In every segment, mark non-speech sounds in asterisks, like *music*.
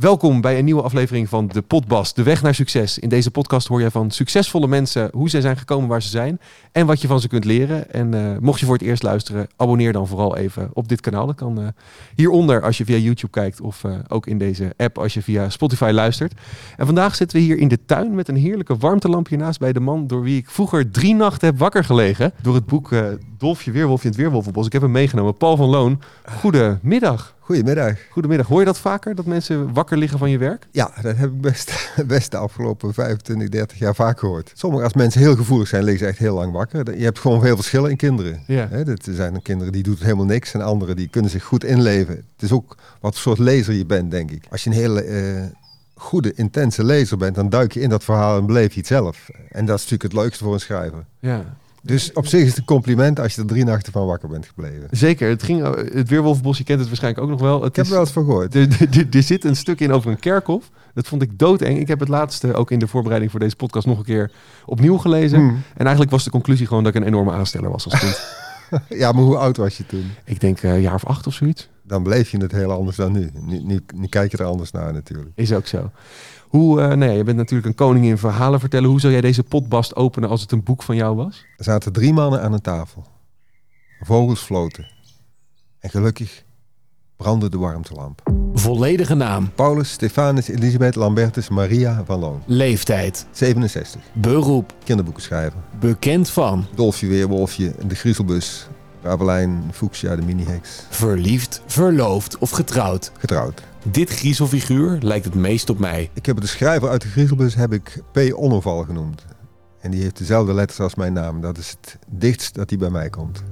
Welkom bij een nieuwe aflevering van de Podbas, de weg naar succes. In deze podcast hoor je van succesvolle mensen hoe zij zijn gekomen waar ze zijn en wat je van ze kunt leren. En uh, mocht je voor het eerst luisteren, abonneer dan vooral even op dit kanaal. Dat kan uh, hieronder als je via YouTube kijkt of uh, ook in deze app als je via Spotify luistert. En vandaag zitten we hier in de tuin met een heerlijke warmtelampje naast bij de man door wie ik vroeger drie nachten heb wakker gelegen. Door het boek Dolfje Weerwolfje in het Weerwolvenbos. Ik heb hem meegenomen. Paul van Loon, goedemiddag. Goedemiddag. Goedemiddag. Hoor je dat vaker, dat mensen wakker liggen van je werk? Ja, dat heb ik best, *laughs* best de afgelopen 25, 30 jaar vaak gehoord. Sommige, als mensen heel gevoelig zijn, liggen ze echt heel lang wakker. Je hebt gewoon veel verschillen in kinderen. Ja. Er zijn kinderen die doen helemaal niks en anderen die kunnen zich goed inleven. Het is ook wat voor soort lezer je bent, denk ik. Als je een hele uh, goede, intense lezer bent, dan duik je in dat verhaal en beleef je het zelf. En dat is natuurlijk het leukste voor een schrijver. Ja. Dus op zich is het een compliment als je er drie nachten van wakker bent gebleven. Zeker. Het, ging, het Weerwolfbos, je kent het waarschijnlijk ook nog wel. Het ik heb er wel eens van gehoord. Er, zit een stuk in over een kerkhof. Dat vond ik doodeng. Ik heb het laatste ook in de voorbereiding voor deze podcast nog een keer opnieuw gelezen. Hmm. En eigenlijk was de conclusie gewoon dat ik een enorme aansteller was als kind. *laughs* ja, maar hoe oud was je toen? Ik denk een jaar of acht of zoiets. Dan bleef je het heel anders dan nu. Nu, nu. nu kijk je er anders naar natuurlijk. Is ook zo. Hoe, uh, nou ja, je bent natuurlijk een koning in verhalen vertellen. Hoe zou jij deze potbast openen als het een boek van jou was? Er zaten drie mannen aan een tafel. Vogels floten. En gelukkig brandde de warmtelamp. Volledige naam. Paulus Stefanus Elisabeth Lambertus Maria van Loon. Leeftijd. 67. Beroep. Kinderboeken schrijven. Bekend van. Dolfje Weerwolfje, de Griezelbus, Rabelijn, Fuchsia, de mini-heks. Verliefd, verloofd of getrouwd? Getrouwd. Dit griezelfiguur lijkt het meest op mij. Ik heb de schrijver uit de griezelbus heb ik P. Onnoval genoemd. En die heeft dezelfde letters als mijn naam. Dat is het dichtst dat hij bij mij komt.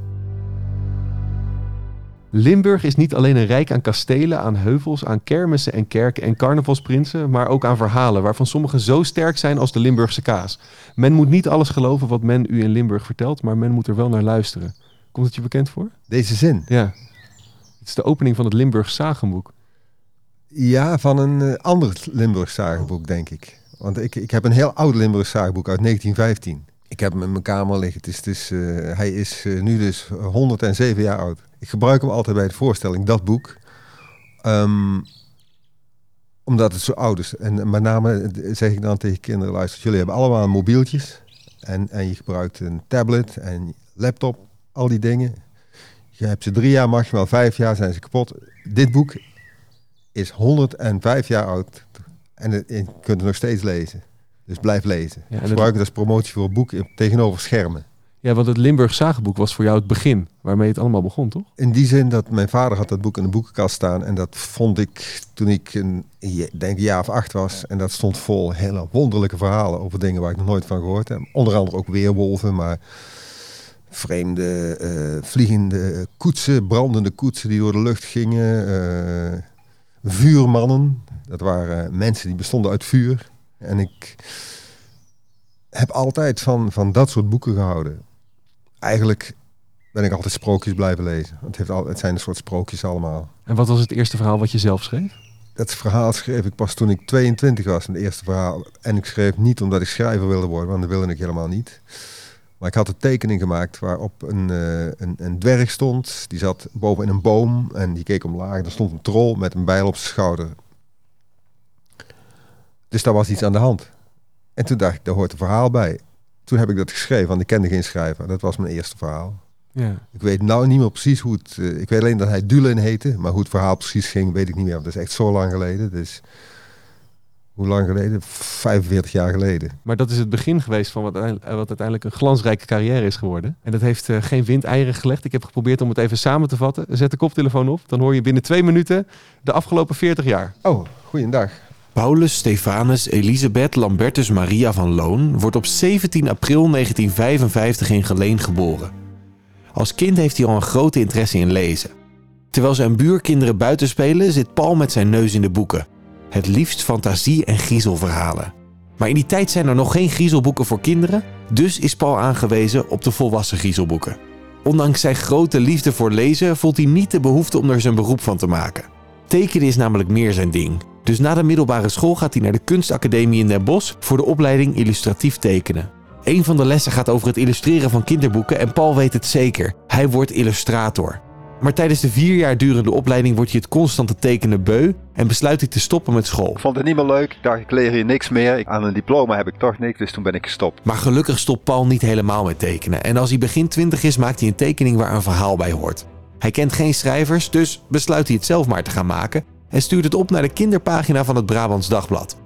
Limburg is niet alleen een rijk aan kastelen, aan heuvels, aan kermissen en kerken en carnavalsprinsen, maar ook aan verhalen, waarvan sommige zo sterk zijn als de Limburgse kaas. Men moet niet alles geloven wat men u in Limburg vertelt, maar men moet er wel naar luisteren. Komt het je bekend voor? Deze zin? Ja. Het is de opening van het Limburgs Zagenboek. Ja, van een uh, ander Limburgs Zagenboek, denk ik. Want ik, ik heb een heel oud Limburgs Zagenboek uit 1915. Ik heb hem in mijn kamer liggen. Het is, het is, uh, hij is uh, nu dus 107 jaar oud. Ik gebruik hem altijd bij de voorstelling, dat boek. Um, omdat het zo oud is. En met name zeg ik dan tegen kinderen, luister, jullie hebben allemaal mobieltjes. En, en je gebruikt een tablet en laptop al die dingen. Je hebt ze drie jaar, maximaal vijf jaar zijn ze kapot. Dit boek is 105 jaar oud en je kunt het nog steeds lezen. Dus blijf lezen. Ja, Gebruik het als promotie voor een boek tegenover schermen. Ja, want het Limburg Zagenboek was voor jou het begin waarmee het allemaal begon, toch? In die zin dat mijn vader had dat boek in de boekenkast staan. En dat vond ik toen ik een, denk een jaar of acht was. En dat stond vol hele wonderlijke verhalen over dingen waar ik nog nooit van gehoord heb. Onder andere ook weerwolven, maar vreemde uh, vliegende koetsen, brandende koetsen die door de lucht gingen. Uh, vuurmannen, dat waren mensen die bestonden uit vuur. En ik heb altijd van, van dat soort boeken gehouden. Eigenlijk ben ik altijd sprookjes blijven lezen. Het, heeft al, het zijn een soort sprookjes allemaal. En wat was het eerste verhaal wat je zelf schreef? Dat verhaal schreef ik pas toen ik 22 was, het eerste verhaal. En ik schreef niet omdat ik schrijver wilde worden, want dat wilde ik helemaal niet. Maar ik had een tekening gemaakt waarop een, uh, een, een, dwerg stond. Die zat boven in een boom en die keek omlaag. Er stond een troll met een bijl op zijn schouder. Dus daar was iets aan de hand. En toen dacht ik, daar hoort een verhaal bij. Toen heb ik dat geschreven, want ik kende geen schrijver. Dat was mijn eerste verhaal. Ja. Ik weet nou niet meer precies hoe het... Uh, ik weet alleen dat hij Dulen heette. Maar hoe het verhaal precies ging, weet ik niet meer. Want dat is echt zo lang geleden. Dus hoe lang geleden? 45 jaar geleden. Maar dat is het begin geweest van wat, wat uiteindelijk een glansrijke carrière is geworden. En dat heeft uh, geen windeieren gelegd. Ik heb geprobeerd om het even samen te vatten. Zet de koptelefoon op, dan hoor je binnen twee minuten de afgelopen 40 jaar. Oh, goeiedag. Paulus Stefanus Elisabeth Lambertus Maria van Loon wordt op 17 april 1955 in Geleen geboren. Als kind heeft hij al een grote interesse in lezen. Terwijl zijn buurkinderen buiten spelen, zit Paul met zijn neus in de boeken. Het liefst fantasie- en griezelverhalen. Maar in die tijd zijn er nog geen griezelboeken voor kinderen, dus is Paul aangewezen op de volwassen griezelboeken. Ondanks zijn grote liefde voor lezen voelt hij niet de behoefte om er zijn beroep van te maken. Tekenen is namelijk meer zijn ding. Dus na de middelbare school gaat hij naar de kunstacademie in Den Bosch voor de opleiding illustratief tekenen. Een van de lessen gaat over het illustreren van kinderboeken en Paul weet het zeker. Hij wordt illustrator. Maar tijdens de vier jaar durende opleiding wordt hij het constante tekenen beu en besluit hij te stoppen met school. Ik vond het niet meer leuk. Ik dacht, ik leer hier niks meer. Aan een diploma heb ik toch niks, dus toen ben ik gestopt. Maar gelukkig stopt Paul niet helemaal met tekenen. En als hij begin 20 is, maakt hij een tekening waar een verhaal bij hoort. Hij kent geen schrijvers, dus besluit hij het zelf maar te gaan maken en stuurt het op naar de kinderpagina van het Brabants Dagblad.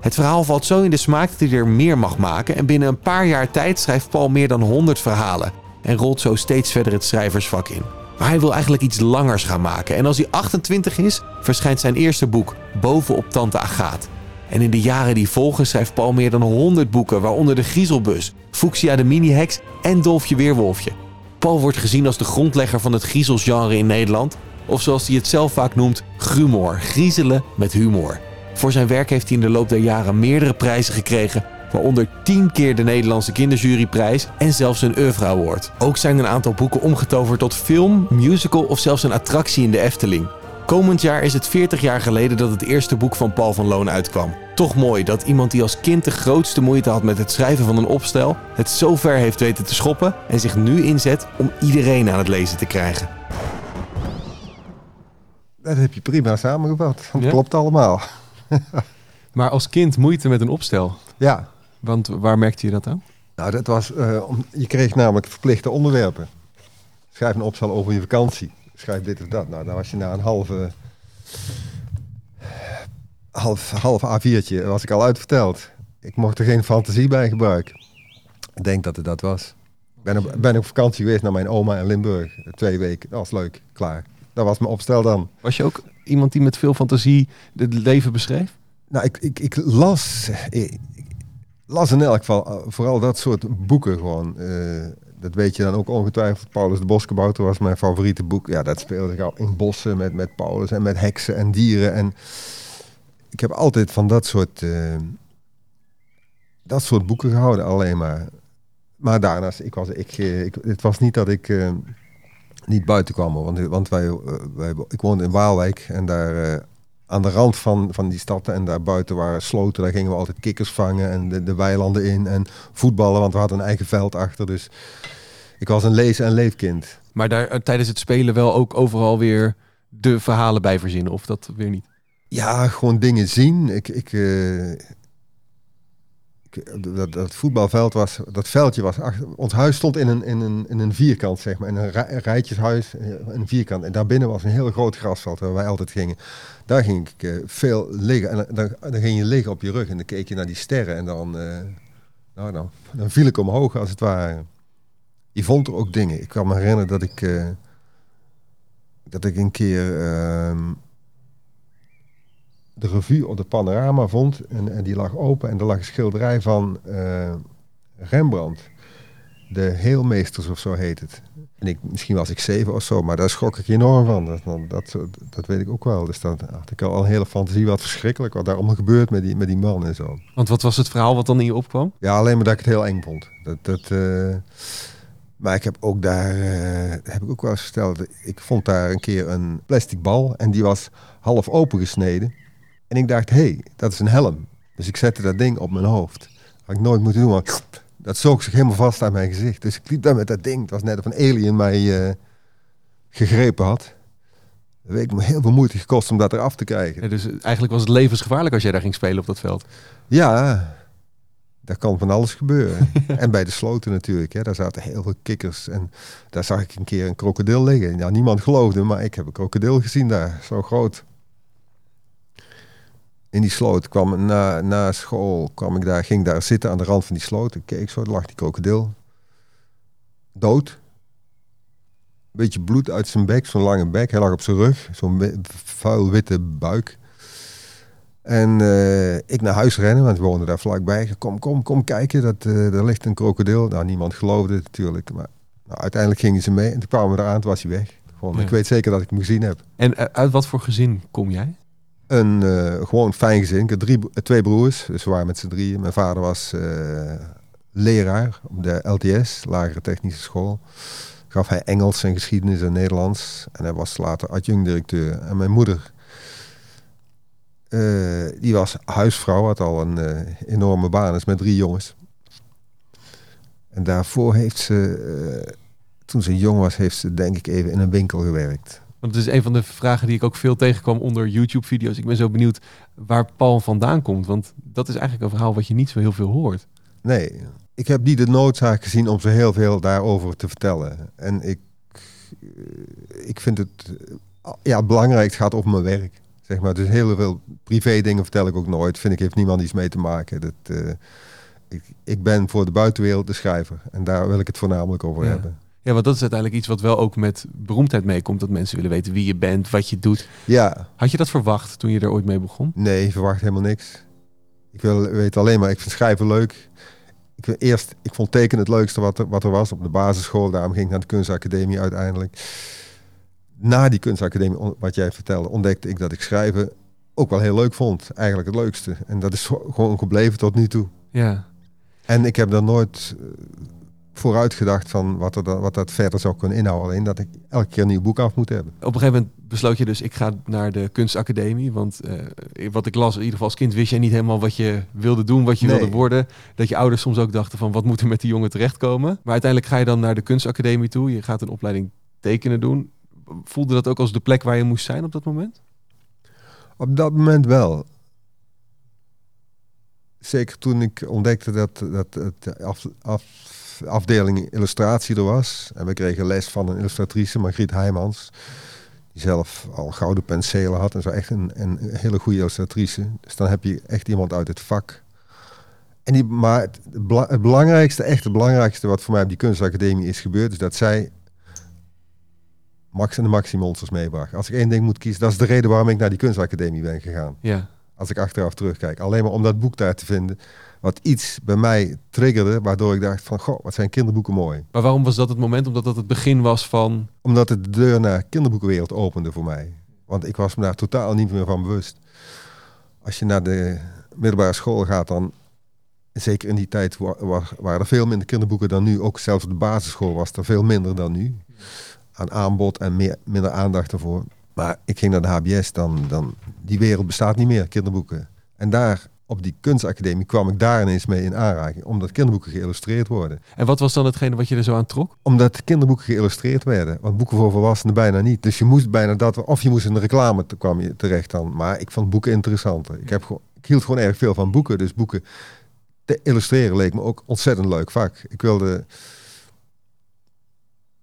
Het verhaal valt zo in de smaak dat hij er meer mag maken en binnen een paar jaar tijd schrijft Paul meer dan 100 verhalen en rolt zo steeds verder het schrijversvak in. Maar hij wil eigenlijk iets langers gaan maken en als hij 28 is, verschijnt zijn eerste boek, Bovenop Tante Agaat. En in de jaren die volgen schrijft Paul meer dan 100 boeken, waaronder De Griezelbus, Fuchsia de Mini-heks en Dolfje Weerwolfje. Paul wordt gezien als de grondlegger van het griezelsgenre in Nederland, of zoals hij het zelf vaak noemt, grumor, griezelen met humor. Voor zijn werk heeft hij in de loop der jaren meerdere prijzen gekregen, waaronder 10 keer de Nederlandse Kinderjuryprijs en zelfs een Oeuvre Award. Ook zijn een aantal boeken omgetoverd tot film, musical of zelfs een attractie in de Efteling. Komend jaar is het 40 jaar geleden dat het eerste boek van Paul van Loon uitkwam. Toch mooi dat iemand die als kind de grootste moeite had met het schrijven van een opstel, het zo ver heeft weten te schoppen en zich nu inzet om iedereen aan het lezen te krijgen. Dat heb je prima samengevat. Dat Ja? klopt allemaal. *laughs* Maar als kind moeite met een opstel. Ja, Want waar merkte je dat aan? nou dat was, eh, om, je kreeg namelijk verplichte onderwerpen. Schrijf een opstel over je vakantie. Schrijf dit of dat. Nou, dan was je na een halve, half, half A4'tje, was ik al uitverteld. Ik mocht er geen fantasie bij gebruiken. Ik denk dat het dat was. Ik ben op, ben op vakantie geweest naar mijn oma in Limburg. Twee weken. Dat was leuk. Klaar. Dat was mijn opstel dan. Was je ook iemand die met veel fantasie het leven beschreef? Nou, ik, ik, ik las, ik las in elk geval eh, vooral dat soort boeken gewoon. eh, dat weet je dan ook ongetwijfeld. Paulus de Boskabouter was mijn favoriete boek. Ja, dat speelde zich al in bossen met, met Paulus en met heksen en dieren. En ik heb altijd van dat soort, eh, dat soort boeken gehouden, alleen maar. Maar daarnaast, ik was, ik, ik, het was niet dat ik niet buiten kwam. Want, want wij, wij, ik woonde in Waalwijk en daar aan de rand van, van die stad en daar buiten waren sloten. Daar gingen we altijd kikkers vangen en de, de weilanden in en voetballen, want we hadden een eigen veld achter. Dus ik was een lees- en leefkind. Maar daar eh, tijdens het spelen wel ook overal weer de verhalen bij verzinnen. Of dat weer niet? Ja, gewoon dingen zien. Ik, ik, eh, ik- dat, dat voetbalveld was, dat veldje was achter, ons huis stond in een, in een, in een vierkant, zeg maar, in een, rij- een rijtjeshuis, eh, een vierkant. En daarbinnen was een heel groot grasveld waar wij altijd gingen. Daar ging ik eh, veel liggen en dan, dan, ging je liggen op je rug en dan keek je naar die sterren en dan, eh, nou, dan, dan viel ik omhoog als het ware. Je vond er ook dingen. Ik kan me herinneren dat ik, dat ik een keer ehm, de revue op de panorama vond. En, en die lag open en er lag een schilderij van eh, Rembrandt. De Heelmeesters of zo heet het. En ik, misschien was ik zeven of zo, maar daar schrok ik enorm van. Dat, dat, dat, weet ik ook wel. Dus dat had ik al een hele fantasie wat verschrikkelijk wat daar allemaal gebeurt met die, met die man en zo. Want wat was het verhaal wat dan in je opkwam? Ja, alleen maar dat ik het heel eng vond. Dat, dat, eh, maar ik heb ook daar, eh, heb ik ook wel eens verteld, ik vond daar een keer een plastic bal en die was half opengesneden. En ik dacht, hé, hey, dat is een helm. Dus ik zette dat ding op mijn hoofd. Had ik nooit moeten doen, want dat zoog zich helemaal vast aan mijn gezicht. Dus ik liep daar met dat ding. Het was net of een alien mij eh, gegrepen had. Dat heeft me heel veel moeite gekost om dat eraf te krijgen. Ja, dus eigenlijk was het levensgevaarlijk als jij daar ging spelen op dat veld. Ja, daar kan van alles gebeuren. *laughs* en bij de sloten natuurlijk, hè, daar zaten heel veel kikkers. En daar zag ik een keer een krokodil liggen. Ja, niemand geloofde, maar ik heb een krokodil gezien daar, zo groot. In die sloot kwam na, na school, kwam ik daar, ging daar zitten aan de rand van die sloot. Ik keek zo, daar lag die krokodil. Dood. Beetje bloed uit zijn bek, zo'n lange bek. Hij lag op zijn rug, zo'n vuil witte buik. En eh, ik naar huis rennen, want we woonden daar vlakbij. Kom, kom, kom kijken, dat, eh er ligt een krokodil. Nou, niemand geloofde het natuurlijk. Maar nou, uiteindelijk gingen ze mee en toen kwamen we eraan, toen was hij weg. Gewoon, Ja. Ik weet zeker dat ik hem gezien heb. En eh, uit wat voor gezin kom jij? Een eh, gewoon fijn gezin. Ik had drie, twee broers, dus we waren met z'n drieën. Mijn vader was eh, leraar op de LTS, Lagere Technische School. Gaf hij Engels en geschiedenis en Nederlands. En hij was later adjunct-directeur. En mijn moeder, eh, die was huisvrouw, had al een enorme baan, is met drie jongens. En daarvoor heeft ze toen ze jong was, heeft ze denk ik even in een winkel gewerkt. Want het is een van de vragen die ik ook veel tegenkwam onder YouTube-video's. Ik ben zo benieuwd waar Paul vandaan komt. Want dat is eigenlijk een verhaal wat je niet zo heel veel hoort. Nee, ik heb niet de noodzaak gezien om zo heel veel daarover te vertellen. En ik, eh, ik vind het, eh, ja, het belangrijkste gaat over mijn werk. Zeg maar, dus heel veel privé dingen vertel ik ook nooit. Vind ik heeft niemand iets mee te maken. Dat, eh, ik, ik ben voor de buitenwereld de schrijver. En daar wil ik het voornamelijk over Ja. hebben. Ja, want dat is uiteindelijk iets wat wel ook met beroemdheid meekomt. Dat mensen willen weten wie je bent, wat je doet. Ja, Had je dat verwacht toen je er ooit mee begon? nee, verwacht helemaal niks. Ik wil, weet alleen maar, ik vind schrijven leuk. Ik wil eerst, ik vond tekenen het leukste wat er, wat er was op de basisschool. Daarom ging ik naar de kunstacademie uiteindelijk. Na die kunstacademie, wat jij vertelde, ontdekte ik dat ik schrijven ook wel heel leuk vond. Eigenlijk het leukste. En dat is gewoon gebleven tot nu toe. Ja. En ik heb daar nooit eh, vooruit gedacht van wat, er wat dat verder zou kunnen inhouden. Alleen dat ik elke keer een nieuw boek af moet hebben. Op een gegeven moment besloot je dus, ik ga naar de kunstacademie. Want eh, wat ik las, in ieder geval als kind wist jij niet helemaal wat je wilde doen, wat je Nee. wilde worden. Dat je ouders soms ook dachten van, wat moet er met die jongen terechtkomen? Maar uiteindelijk ga je dan naar de kunstacademie toe. Je gaat een opleiding tekenen doen. Voelde dat ook als de plek waar je moest zijn op dat moment? Op dat moment wel. Zeker toen ik ontdekte dat, dat het af, af, afdeling illustratie er was. En we kregen les van een illustratrice, Margriet Heijmans. Die zelf al gouden penselen had en zo echt een, een hele goede illustratrice. Dus dan heb je echt iemand uit het vak. En die, maar het, bela- het belangrijkste, echt het belangrijkste wat voor mij op die kunstacademie is gebeurd, is dat zij Max en de Maxi Monsters meebracht. Als ik één ding moet kiezen, dat is de reden waarom ik naar die kunstacademie ben gegaan. Ja. Als ik achteraf terugkijk. Alleen maar om dat boek daar te vinden. Wat iets bij mij triggerde. Waardoor ik dacht van, goh, wat zijn kinderboeken mooi. Maar waarom was dat het moment? Omdat dat het begin was van... Omdat het de deur naar de kinderboekenwereld opende voor mij. Want ik was me daar totaal niet meer van bewust. Als je naar de middelbare school gaat, dan... Zeker in die tijd wa- wa- waren er veel minder kinderboeken dan nu. Ook zelfs op de basisschool was er veel minder dan nu. Aan aanbod en meer, minder aandacht ervoor. Maar ik ging naar de HBS, dan, dan... Die wereld bestaat niet meer, kinderboeken. En daar, op die kunstacademie, kwam ik daar ineens mee in aanraking. Omdat kinderboeken geïllustreerd worden. En wat was dan hetgene wat je er zo aan trok? Omdat kinderboeken geïllustreerd werden. Want boeken voor volwassenen bijna niet. Dus je moest bijna dat... Of je moest in de reclame te, kwam je terecht dan. Maar ik vond boeken interessanter. Ik, heb ik hield gewoon erg veel van boeken. Dus boeken te illustreren leek me ook ontzettend leuk vak. Ik wilde...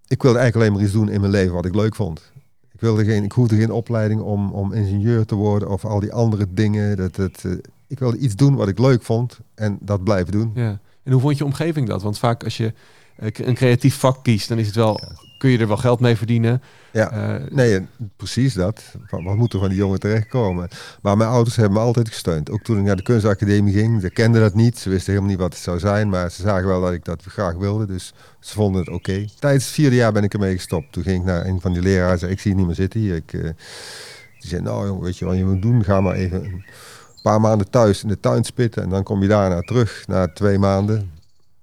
Ik wilde eigenlijk alleen maar iets doen in mijn leven wat ik leuk vond. Ik, wilde geen, ik hoefde geen opleiding om, om ingenieur te worden of al die andere dingen. Dat, eh, ik wilde iets doen wat ik leuk vond en dat blijven doen. Ja. En hoe vond je omgeving dat? Want vaak als je eh, een creatief vak kiest, dan is het wel, kun je er wel geld mee verdienen. Ja. Eh, Nee, precies dat. Wat moet er van die jongen terechtkomen? Maar mijn ouders hebben me altijd gesteund. Ook toen ik naar de kunstacademie ging. Ze kenden dat niet. Ze wisten helemaal niet wat het zou zijn. Maar ze zagen wel dat ik dat graag wilde. Dus ze vonden het oké. Tijdens het vierde jaar ben ik ermee gestopt. Toen ging ik naar een van die leraren. Zei, ik zie je niet meer zitten hier. Ik, eh, die zei, nou jongen, weet je wat je moet doen? Ga maar even paar maanden thuis in de tuin spitten. En dan kom je daarna terug. Na twee maanden.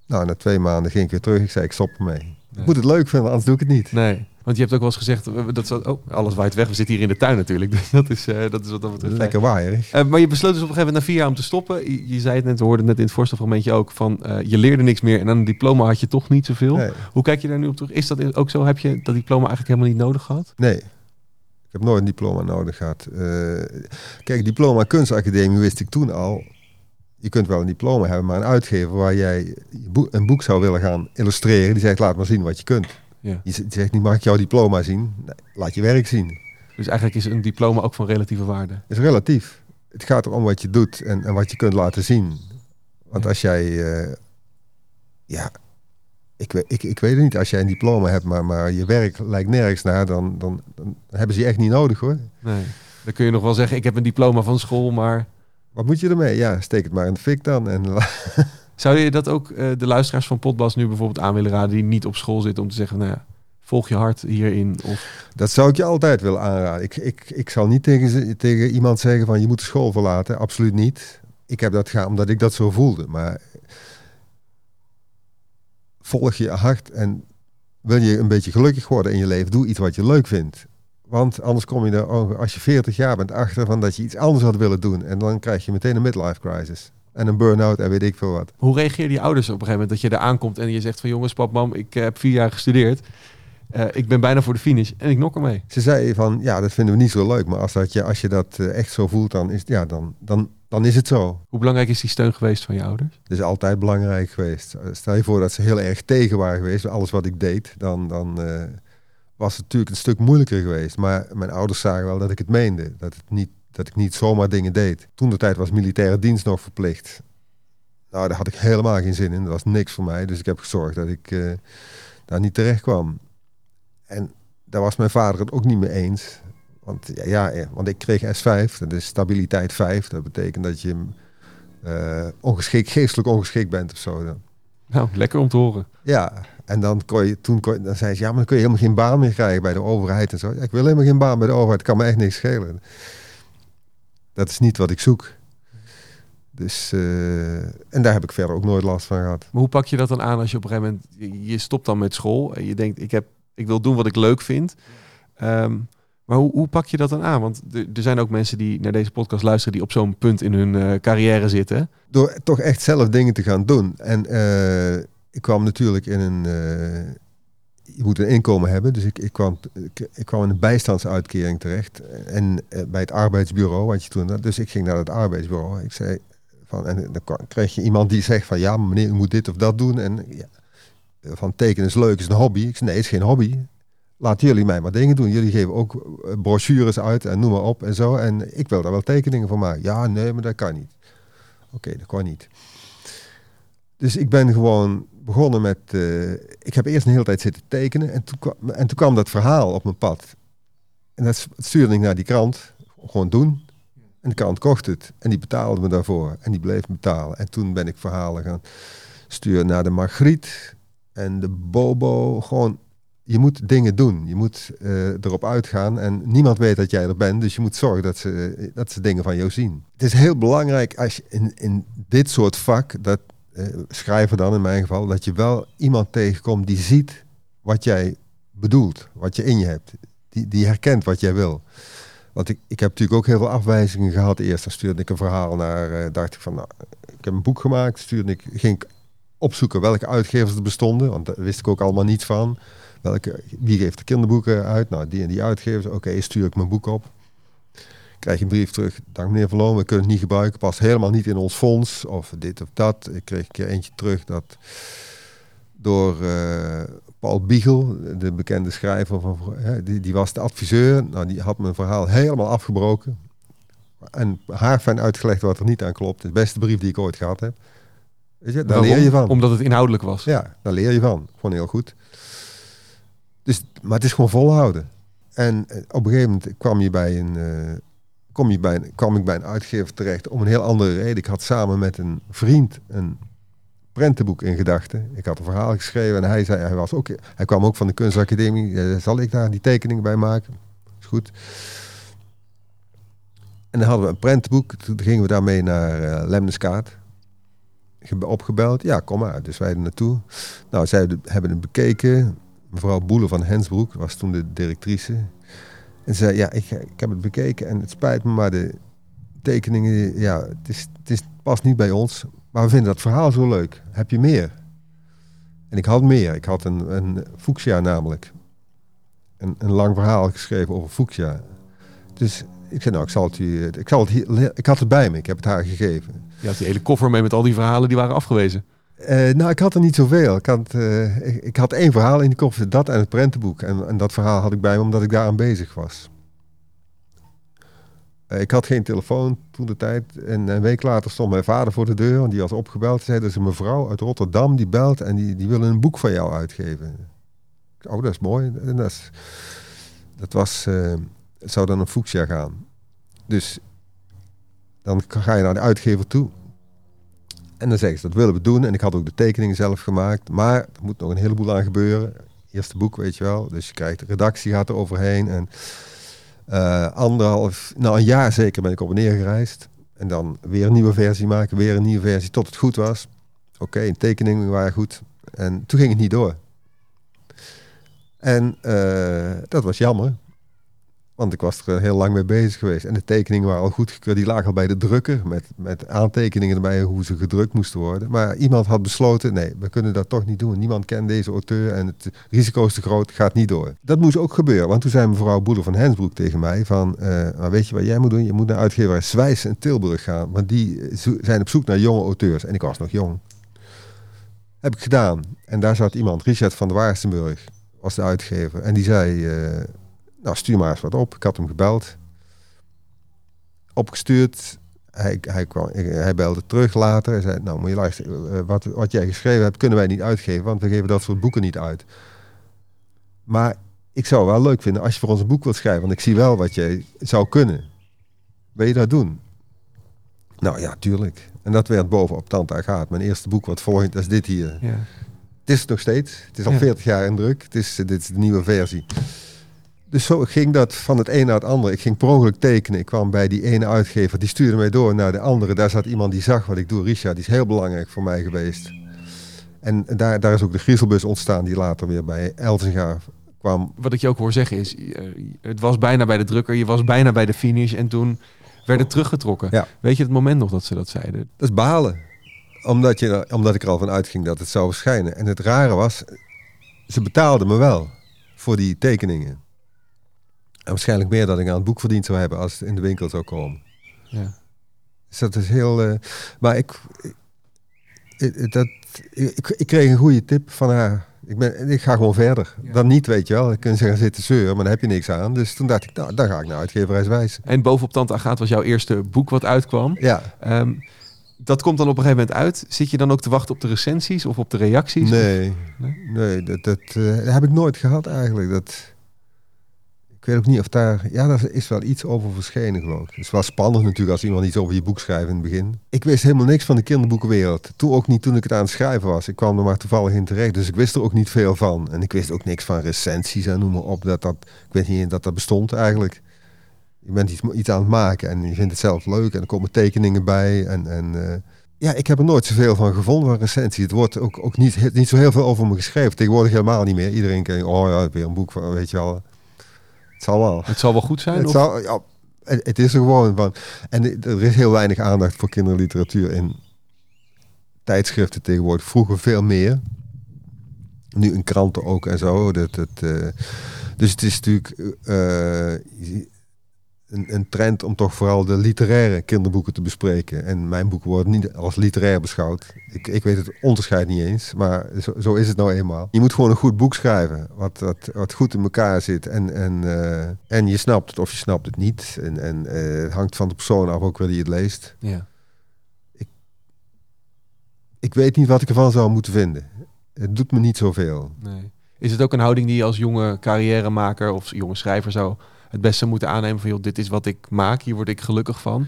Nou, na twee maanden ging ik weer terug. Ik zei, ik stop ermee. Ik moet het leuk vinden, anders doe ik het niet. nee. Want je hebt ook wel eens gezegd, eh, dat zo, oh, alles waait weg. We zitten hier in de tuin natuurlijk. *laughs* Dus dat is, eh, dat is wat dat betreft. Lekker waaierig. Eh, maar je besloot dus op een gegeven moment na vier jaar om te stoppen. Je, je zei het net, we hoorden net in het voorstelfragmentje ook, van eh, je leerde niks meer en aan een diploma had je toch niet zoveel. Nee. Hoe kijk je daar nu op terug? Is dat ook zo? Heb je dat diploma eigenlijk helemaal niet nodig gehad? Nee. Ik heb nooit een diploma nodig gehad. Eh, kijk, diploma kunstacademie wist ik toen al. Je kunt wel een diploma hebben, maar een uitgever waar jij een boek zou willen gaan illustreren, die zegt laat maar zien wat je kunt. Ja. Die zegt niet mag ik jouw diploma zien? Nee, laat je werk zien. Dus eigenlijk is een diploma ook van relatieve waarde. is relatief. Het gaat erom wat je doet en, en wat je kunt laten zien. Want Ja. als jij, eh, ja, ik, weet- ik, ik weet het niet, als jij een diploma hebt, maar, maar je werk lijkt nergens naar, dan, dan, dan hebben ze je echt niet nodig hoor. Nee. Dan kun je nog wel zeggen, ik heb een diploma van school, maar Wat moet je ermee? Ja, steek het maar in de fik dan. En *laughs* zou je dat ook eh, de luisteraars van Potbas nu bijvoorbeeld aan willen raden die niet op school zitten om te zeggen, nou ja, volg je hart hierin? Of, dat zou ik je altijd willen aanraden. Ik, ik, ik zal niet tegen, ze- tegen iemand zeggen van je moet de school verlaten. Absoluut niet. Ik heb dat gedaan omdat ik dat zo voelde. Maar volg je hart en wil je een beetje gelukkig worden in je leven, doe iets wat je leuk vindt. Want anders kom je er, als je 40 jaar bent, achter van dat je iets anders had willen doen. En dan krijg je meteen een midlife crisis. En een burn-out en weet ik veel wat. Hoe reageerden je ouders op een gegeven moment dat je er aankomt en je zegt van jongens, pap, mam, ik heb vier jaar gestudeerd. Eh, ik ben bijna voor de finish en ik nok ermee. Ze zei van, ja, dat vinden we niet zo leuk. Maar als, dat je, als je dat eh, echt zo voelt, dan is, ja, dan, dan, dan is het zo. Hoe belangrijk is die steun geweest van je ouders? Het is altijd belangrijk geweest. Eh, Stel je voor dat ze heel erg tegen waren geweest, alles wat ik deed, dan, dan eh, was het natuurlijk een stuk moeilijker geweest. Maar mijn ouders zagen wel dat ik het meende. Dat, het niet, dat ik niet zomaar dingen deed. Toen de tijd was militaire dienst nog verplicht. Nou, daar had ik helemaal geen zin in. Dat was niks voor mij. Dus ik heb gezorgd dat ik eh, daar niet terecht kwam. En daar was mijn vader het ook niet mee eens. Want, ja, want ik kreeg S5, dat is stabiliteit 5. Dat betekent dat je eh ongeschikt, geestelijk ongeschikt bent of zo. Dan. Nou, lekker om te horen. Ja, en dan, kon je, toen kon je, dan zei ze, ja, maar dan kun je helemaal geen baan meer krijgen bij de overheid en zo. Ja, ik wil helemaal geen baan bij de overheid, kan me echt niks schelen. Dat is niet wat ik zoek. Dus, eh, en daar heb ik verder ook nooit last van gehad. Maar hoe pak je dat dan aan als je op een gegeven moment, je- stopt dan met school en je denkt, ik, heb, ik wil doen wat ik leuk vind. Ehm, maar hoe, hoe pak je dat dan aan? Want er, zijn ook mensen die naar deze podcast luisteren die op zo'n punt in hun eh, carrière zitten. Door toch echt zelf dingen te gaan doen. En eh, ik kwam natuurlijk in een... eh, je moet een inkomen hebben, dus ik, ik, kwam, ik, kwam in een bijstandsuitkering terecht. En bij het arbeidsbureau, wat je toen had. Dus ik ging naar het arbeidsbureau. Ik zei van, en dan kreeg je iemand die zegt van, ja, meneer, u moet dit of dat doen. En ja, van tekenen is leuk, is een hobby. Ik zei, nee, het is geen hobby. Laten jullie mij maar dingen doen. Jullie geven ook eh, brochures uit en noem maar op en zo. En ik wil daar wel tekeningen voor maken. Ja, nee, maar dat kan niet. Oké, dat kan niet. Dus ik ben gewoon begonnen met... eh, ik heb eerst een hele tijd zitten tekenen. En toen, kwam, en toen kwam dat verhaal op mijn pad. En dat stuurde ik naar die krant. Gewoon doen. En de krant kocht het. En die betaalde me daarvoor. En die bleef betalen. En toen ben ik verhalen gaan sturen naar de Margriet. En de Bobo. Gewoon, je moet dingen doen. Je moet eh, erop uitgaan. En niemand weet dat jij er bent. Dus je moet zorgen dat ze, dat ze dingen van jou zien. Het is heel belangrijk als je in, in dit soort vak... Dat, eh, schrijver dan in mijn geval, dat je wel iemand tegenkomt die ziet wat jij bedoelt, wat je in je hebt. Die, die herkent wat jij wil. Want ik, ik heb natuurlijk ook heel veel afwijzingen gehad. Eerst dan stuurde ik een verhaal naar, eh, dacht ik van, nou, ik heb een boek gemaakt. Stuurde ik, ging ik opzoeken welke uitgevers er bestonden, want daar wist ik ook allemaal niets van. Welke, wie geeft de kinderboeken uit? Nou, die en die uitgevers. Oké, stuur ik mijn boek op krijg je een brief terug. Dank meneer Verloon, we kunnen het niet gebruiken. Past helemaal niet in ons fonds. Of dit of dat. Ik kreeg een keer eentje terug dat door eh, Paul Biegel, de bekende schrijver, van, hè, die, die was de adviseur. Nou, die had mijn verhaal helemaal afgebroken. En haarfijn uitgelegd wat er niet aan klopt. De beste brief die ik ooit gehad heb. Weet je, daar leer je van. Omdat het inhoudelijk was. Ja, daar leer je van. Gewoon heel goed. Dus, maar het is gewoon volhouden. En eh, op een gegeven moment kwam, je bij een, eh, kom je bij, kwam ik bij een uitgever terecht om een heel andere reden. Ik had samen met een vriend een prentenboek in gedachten. Ik had een verhaal geschreven en hij, zei, hij, was ook, hij kwam ook van de kunstacademie. Eh, zal ik daar die tekeningen bij maken? Is goed. En dan hadden we een prentenboek. Toen gingen we daarmee naar eh Lemneskaat. Gebe- Opgebeld. Ja, kom maar. Dus wij er naartoe. Nou, zij hebben het bekeken. Mevrouw Boele van Hensbroek was toen de directrice. En ze zei, ja, ik, ik heb het bekeken en het spijt me, maar de tekeningen, ja, het, is, het is, past niet bij ons. Maar we vinden dat verhaal zo leuk. Heb je meer? En ik had meer. Ik had een, een fuchsia namelijk. Een, een lang verhaal geschreven over fuchsia. Dus ik zei, nou, ik zal het u, ik zal het hier, ik had het bij me. Ik heb het haar gegeven. Je had die hele koffer mee met al die verhalen die waren afgewezen. Eh, nou, ik had er niet zoveel. Ik had, eh, ik, had één verhaal in de koffer, dat en het prentenboek. En, en dat verhaal had ik bij me omdat ik daaraan bezig was. Eh, ik had geen telefoon toen de tijd. En een week later stond mijn vader voor de deur, want die was opgebeld. Zei, er is een mevrouw uit Rotterdam die belt en die, die wil een boek van jou uitgeven. Oh, dat is mooi. En dat, dat was, zou dan een fuchsia gaan. Dus dan ga je naar de uitgever toe. En dan zeggen ze, dat willen we doen. En ik had ook de tekeningen zelf gemaakt. Maar er moet nog een heleboel aan gebeuren. Eerste boek, weet je wel. Dus je krijgt de redactie gaat er overheen. En eh, anderhalf, nou een jaar zeker ben ik op en neer gereisd. En dan weer een nieuwe versie maken, weer een nieuwe versie tot het goed was. Oké, de tekeningen waren goed. En toen ging het niet door. En eh, dat was jammer. Want ik was er heel lang mee bezig geweest. En de tekeningen waren al goedgekeurd. Die lagen al bij de drukker met, met aantekeningen erbij hoe ze gedrukt moesten worden. Maar iemand had besloten, nee, we kunnen dat toch niet doen. Niemand kent deze auteur en het risico is te groot, gaat niet door. Dat moest ook gebeuren. Want toen zei mevrouw Boeder van Hensbroek tegen mij van... eh, maar weet je wat jij moet doen? Je moet naar uitgeverij Zwijs in Tilburg gaan. Want die zo- zijn op zoek naar jonge auteurs. En ik was nog jong. Heb ik gedaan. En daar zat iemand, Richard van der Waarstenburg, was de uitgever. En die zei... eh, nou, stuur maar eens wat op. Ik had hem gebeld. Opgestuurd. Hij, hij, kwam, hij belde terug later. Hij zei, nou moet je luisteren. eh, Wat, wat jij geschreven hebt, kunnen wij niet uitgeven. Want we geven dat soort boeken niet uit. Maar ik zou het wel leuk vinden als je voor ons een boek wilt schrijven. Want ik zie wel wat jij zou kunnen. Wil je dat doen? Nou ja, tuurlijk. En dat werd bovenop Tante Agaat. Mijn eerste boek wat volgt, dat is dit hier. Ja. Het is het nog steeds. Het is al Ja. 40 jaar in druk. Het is, dit is de nieuwe versie. Dus zo ging dat van het een naar het andere. Ik ging per ongeluk tekenen. Ik kwam bij die ene uitgever. Die stuurde mij door naar de andere. Daar zat iemand die zag wat ik doe. Richard, die is heel belangrijk voor mij geweest. En daar, daar is ook de griezelbus ontstaan. Die later weer bij Elzinga kwam. Wat ik je ook hoor zeggen is, eh, het was bijna bij de drukker, je was bijna bij de finish en toen werd het teruggetrokken. Ja. Weet je het moment nog dat ze dat zeiden? Dat is balen. Omdat, je, omdat ik er al van uitging dat het zou verschijnen. En het rare was, ze betaalden me wel voor die tekeningen. En waarschijnlijk meer dan ik aan het boek verdiend zou hebben als het in de winkel zou komen. Ja. Dus dat is heel. eh, maar ik, ik, dat, ik, ik kreeg een goede tip van haar. Ik, ben, ik ga gewoon verder. Ja. Dan niet, weet je wel. Dan kunnen ze gaan zitten zeuren, maar dan heb je niks aan. Dus toen dacht ik, nou, dan ga ik naar uitgeverijswijs. En bovenop Tante Agaat was jouw eerste boek wat uitkwam. Ja, Ehm, dat komt dan op een gegeven moment uit. Zit je dan ook te wachten op de recensies of op de reacties? nee. Nee? Nee, dat, dat, eh, dat heb ik nooit gehad eigenlijk. Dat, ik weet ook niet of daar... Ja, daar is wel iets over verschenen, geloof ik. Het is wel spannend natuurlijk als iemand iets over je boek schrijft in het begin. Ik wist helemaal niks van de kinderboekenwereld. Toen ook niet toen ik het aan het schrijven was. Ik kwam er maar toevallig in terecht, dus ik wist er ook niet veel van. En ik wist ook niks van recensies en noem maar op. Dat dat, ik weet niet dat dat bestond eigenlijk. Je bent iets, iets aan het maken en je vindt het zelf leuk. En er komen tekeningen bij. En, en, eh, ja, ik heb er nooit zoveel van gevonden van recensies. Het wordt ook, ook niet, niet zo heel veel over me geschreven. Tegenwoordig helemaal niet meer. Iedereen kijkt, oh ja, weer een boek van, weet je wel. Het zal wel. Het zal wel goed zijn? Het, of- zal, ja, het, is er gewoon van. En er is heel weinig aandacht voor kinderliteratuur in tijdschriften tegenwoordig. Vroeger veel meer. Nu in kranten ook en zo. Dat, dat, eh, dus het is natuurlijk eh, een, een trend om toch vooral de literaire kinderboeken te bespreken. En mijn boeken worden niet als literair beschouwd. Ik, ik weet het onderscheid niet eens, maar zo, zo is het nou eenmaal. Je moet gewoon een goed boek schrijven, wat, wat, wat goed in elkaar zit. En, en, eh, en je snapt het of je snapt het niet. En, en eh, het hangt van de persoon af ook wel die het leest. Ja. Ik weet niet wat ik ervan zou moeten vinden. Het doet me niet zoveel. Nee. Is het ook een houding die je als jonge carrièremaker of jonge schrijver zou het beste moeten aannemen van joh, dit is wat ik maak, hier word ik gelukkig van?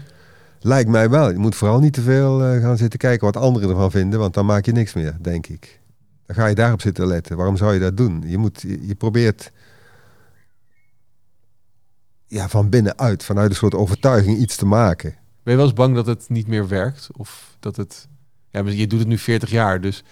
Lijkt mij wel. Je moet vooral niet te veel eh, gaan zitten kijken wat anderen ervan vinden, want dan maak je niks meer, denk ik. Dan ga je daarop zitten letten. Waarom zou je dat doen? Je, moet, je, je probeert ja, van binnenuit, vanuit een soort overtuiging iets te maken. Ben je wel eens bang dat het niet meer werkt? Of dat het... Ja, je doet het nu 40 jaar, dus...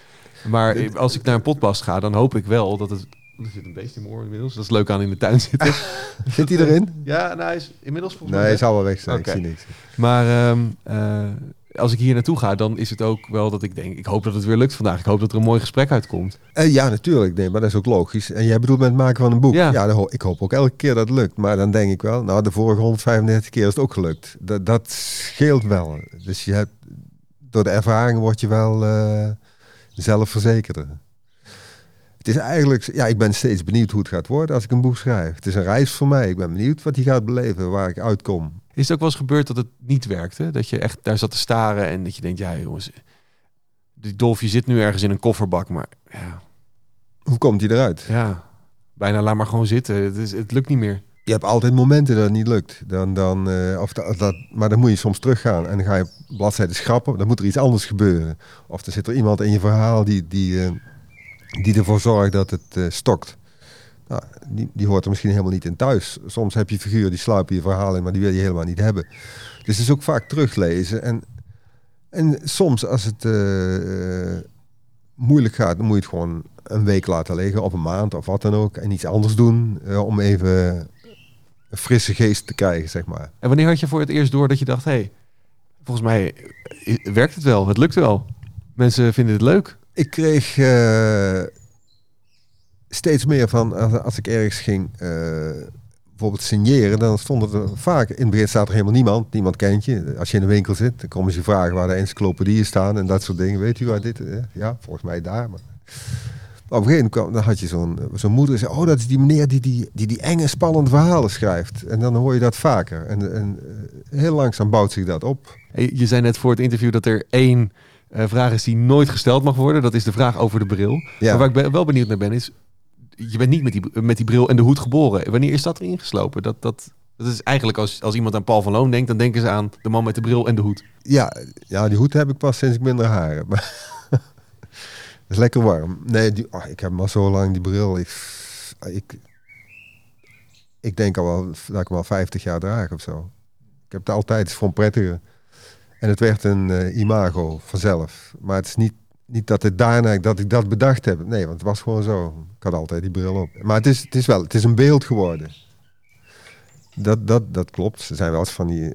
Maar als ik naar een potbast ga, dan hoop ik wel dat het... Er zit een beest in mijn oor inmiddels. Dat is leuk aan in de tuin zitten. *laughs* Zit hij erin? Ja, nou, hij is inmiddels volgens Nee, hij zal wel weg zijn. Ik zie niks. Maar ehm, eh, als ik hier naartoe ga, dan is het ook wel dat ik denk... Ik hoop dat het weer lukt vandaag. Ik hoop dat er een mooi gesprek uitkomt. Eh, ja, natuurlijk. Nee, maar dat is ook logisch. En jij bedoelt met het maken van een boek. Ja. Ja, dan ho- ik hoop ook elke keer dat het lukt. Maar dan denk ik wel, nou, de vorige 135 keer is het ook gelukt. Dat, dat scheelt wel. Dus je hebt, door de ervaring word je wel eh, zelfverzekerder. Het is eigenlijk, ja, ik ben steeds benieuwd hoe het gaat worden als ik een boek schrijf. Het is een reis voor mij. Ik ben benieuwd wat hij gaat beleven, waar ik uitkom. Is het ook wel eens gebeurd dat het niet werkte? Dat je echt daar zat te staren en dat je denkt... Ja, jongens, die dolfje zit nu ergens in een kofferbak, maar ja... Hoe komt hij eruit? Ja, bijna laat maar gewoon zitten. Het, is, het lukt niet meer. Je hebt altijd momenten dat het niet lukt. Dan, dan, eh, of dat, dat, maar dan moet je soms teruggaan en dan ga je bladzijden schrappen. Dan moet er iets anders gebeuren. Of er zit er iemand in je verhaal die, die, eh, die ervoor zorgt dat het eh, stokt. Nou, die, die hoort er misschien helemaal niet in thuis. Soms heb je figuren die sluipen je verhaal in, maar die wil je helemaal niet hebben. Dus het is ook vaak teruglezen. En, en soms als het eh, moeilijk gaat, dan moet je het gewoon een week laten liggen. Of een maand of wat dan ook. En iets anders doen eh, om even een frisse geest te krijgen, zeg maar. En wanneer had je voor het eerst door dat je dacht, hé, hey, volgens mij werkt het wel, het lukt wel. Mensen vinden het leuk. Ik kreeg eh, steeds meer van, als, als ik ergens ging, eh, bijvoorbeeld signeren, dan stond er vaak, in het begin staat er helemaal niemand, niemand kent je. Als je in een winkel zit, dan komen ze vragen waar de encyclopedieën staan en dat soort dingen. Weet u waar dit, eh, ja, volgens mij daar, maar... Op een dan had je zo'n zo'n moeder zei, oh dat is die meneer die die, die die enge spannende verhalen schrijft. En dan hoor je dat vaker. En, en eh, heel langzaam bouwt zich dat op. Je zei net voor het interview dat er één eh, vraag is die nooit gesteld mag worden. Dat is de vraag over de bril. Ja. Maar waar ik ben- wel benieuwd naar ben is, je bent niet met die, met die bril en de hoed geboren. Wanneer is dat erin geslopen? Dat, dat, dat is eigenlijk als, als iemand aan Paul van Loon denkt, dan denken ze aan de man met de bril en de hoed. Ja, ja, die hoed heb ik pas sinds ik minder haar heb. dat is lekker warm. Nee, die, oh, ik heb maar zo lang die bril. Ik, ik, ik denk al wel dat ik hem al 50 jaar draag of zo. Ik heb het altijd voor een prettige. En het werd een eh, imago vanzelf. Maar het is niet, niet dat het daarna dat ik dat bedacht heb. Nee, want het was gewoon zo. Ik had altijd die bril op. Maar het is, het is wel, het is een beeld geworden. Dat, dat, dat klopt. Er zijn wel eens van die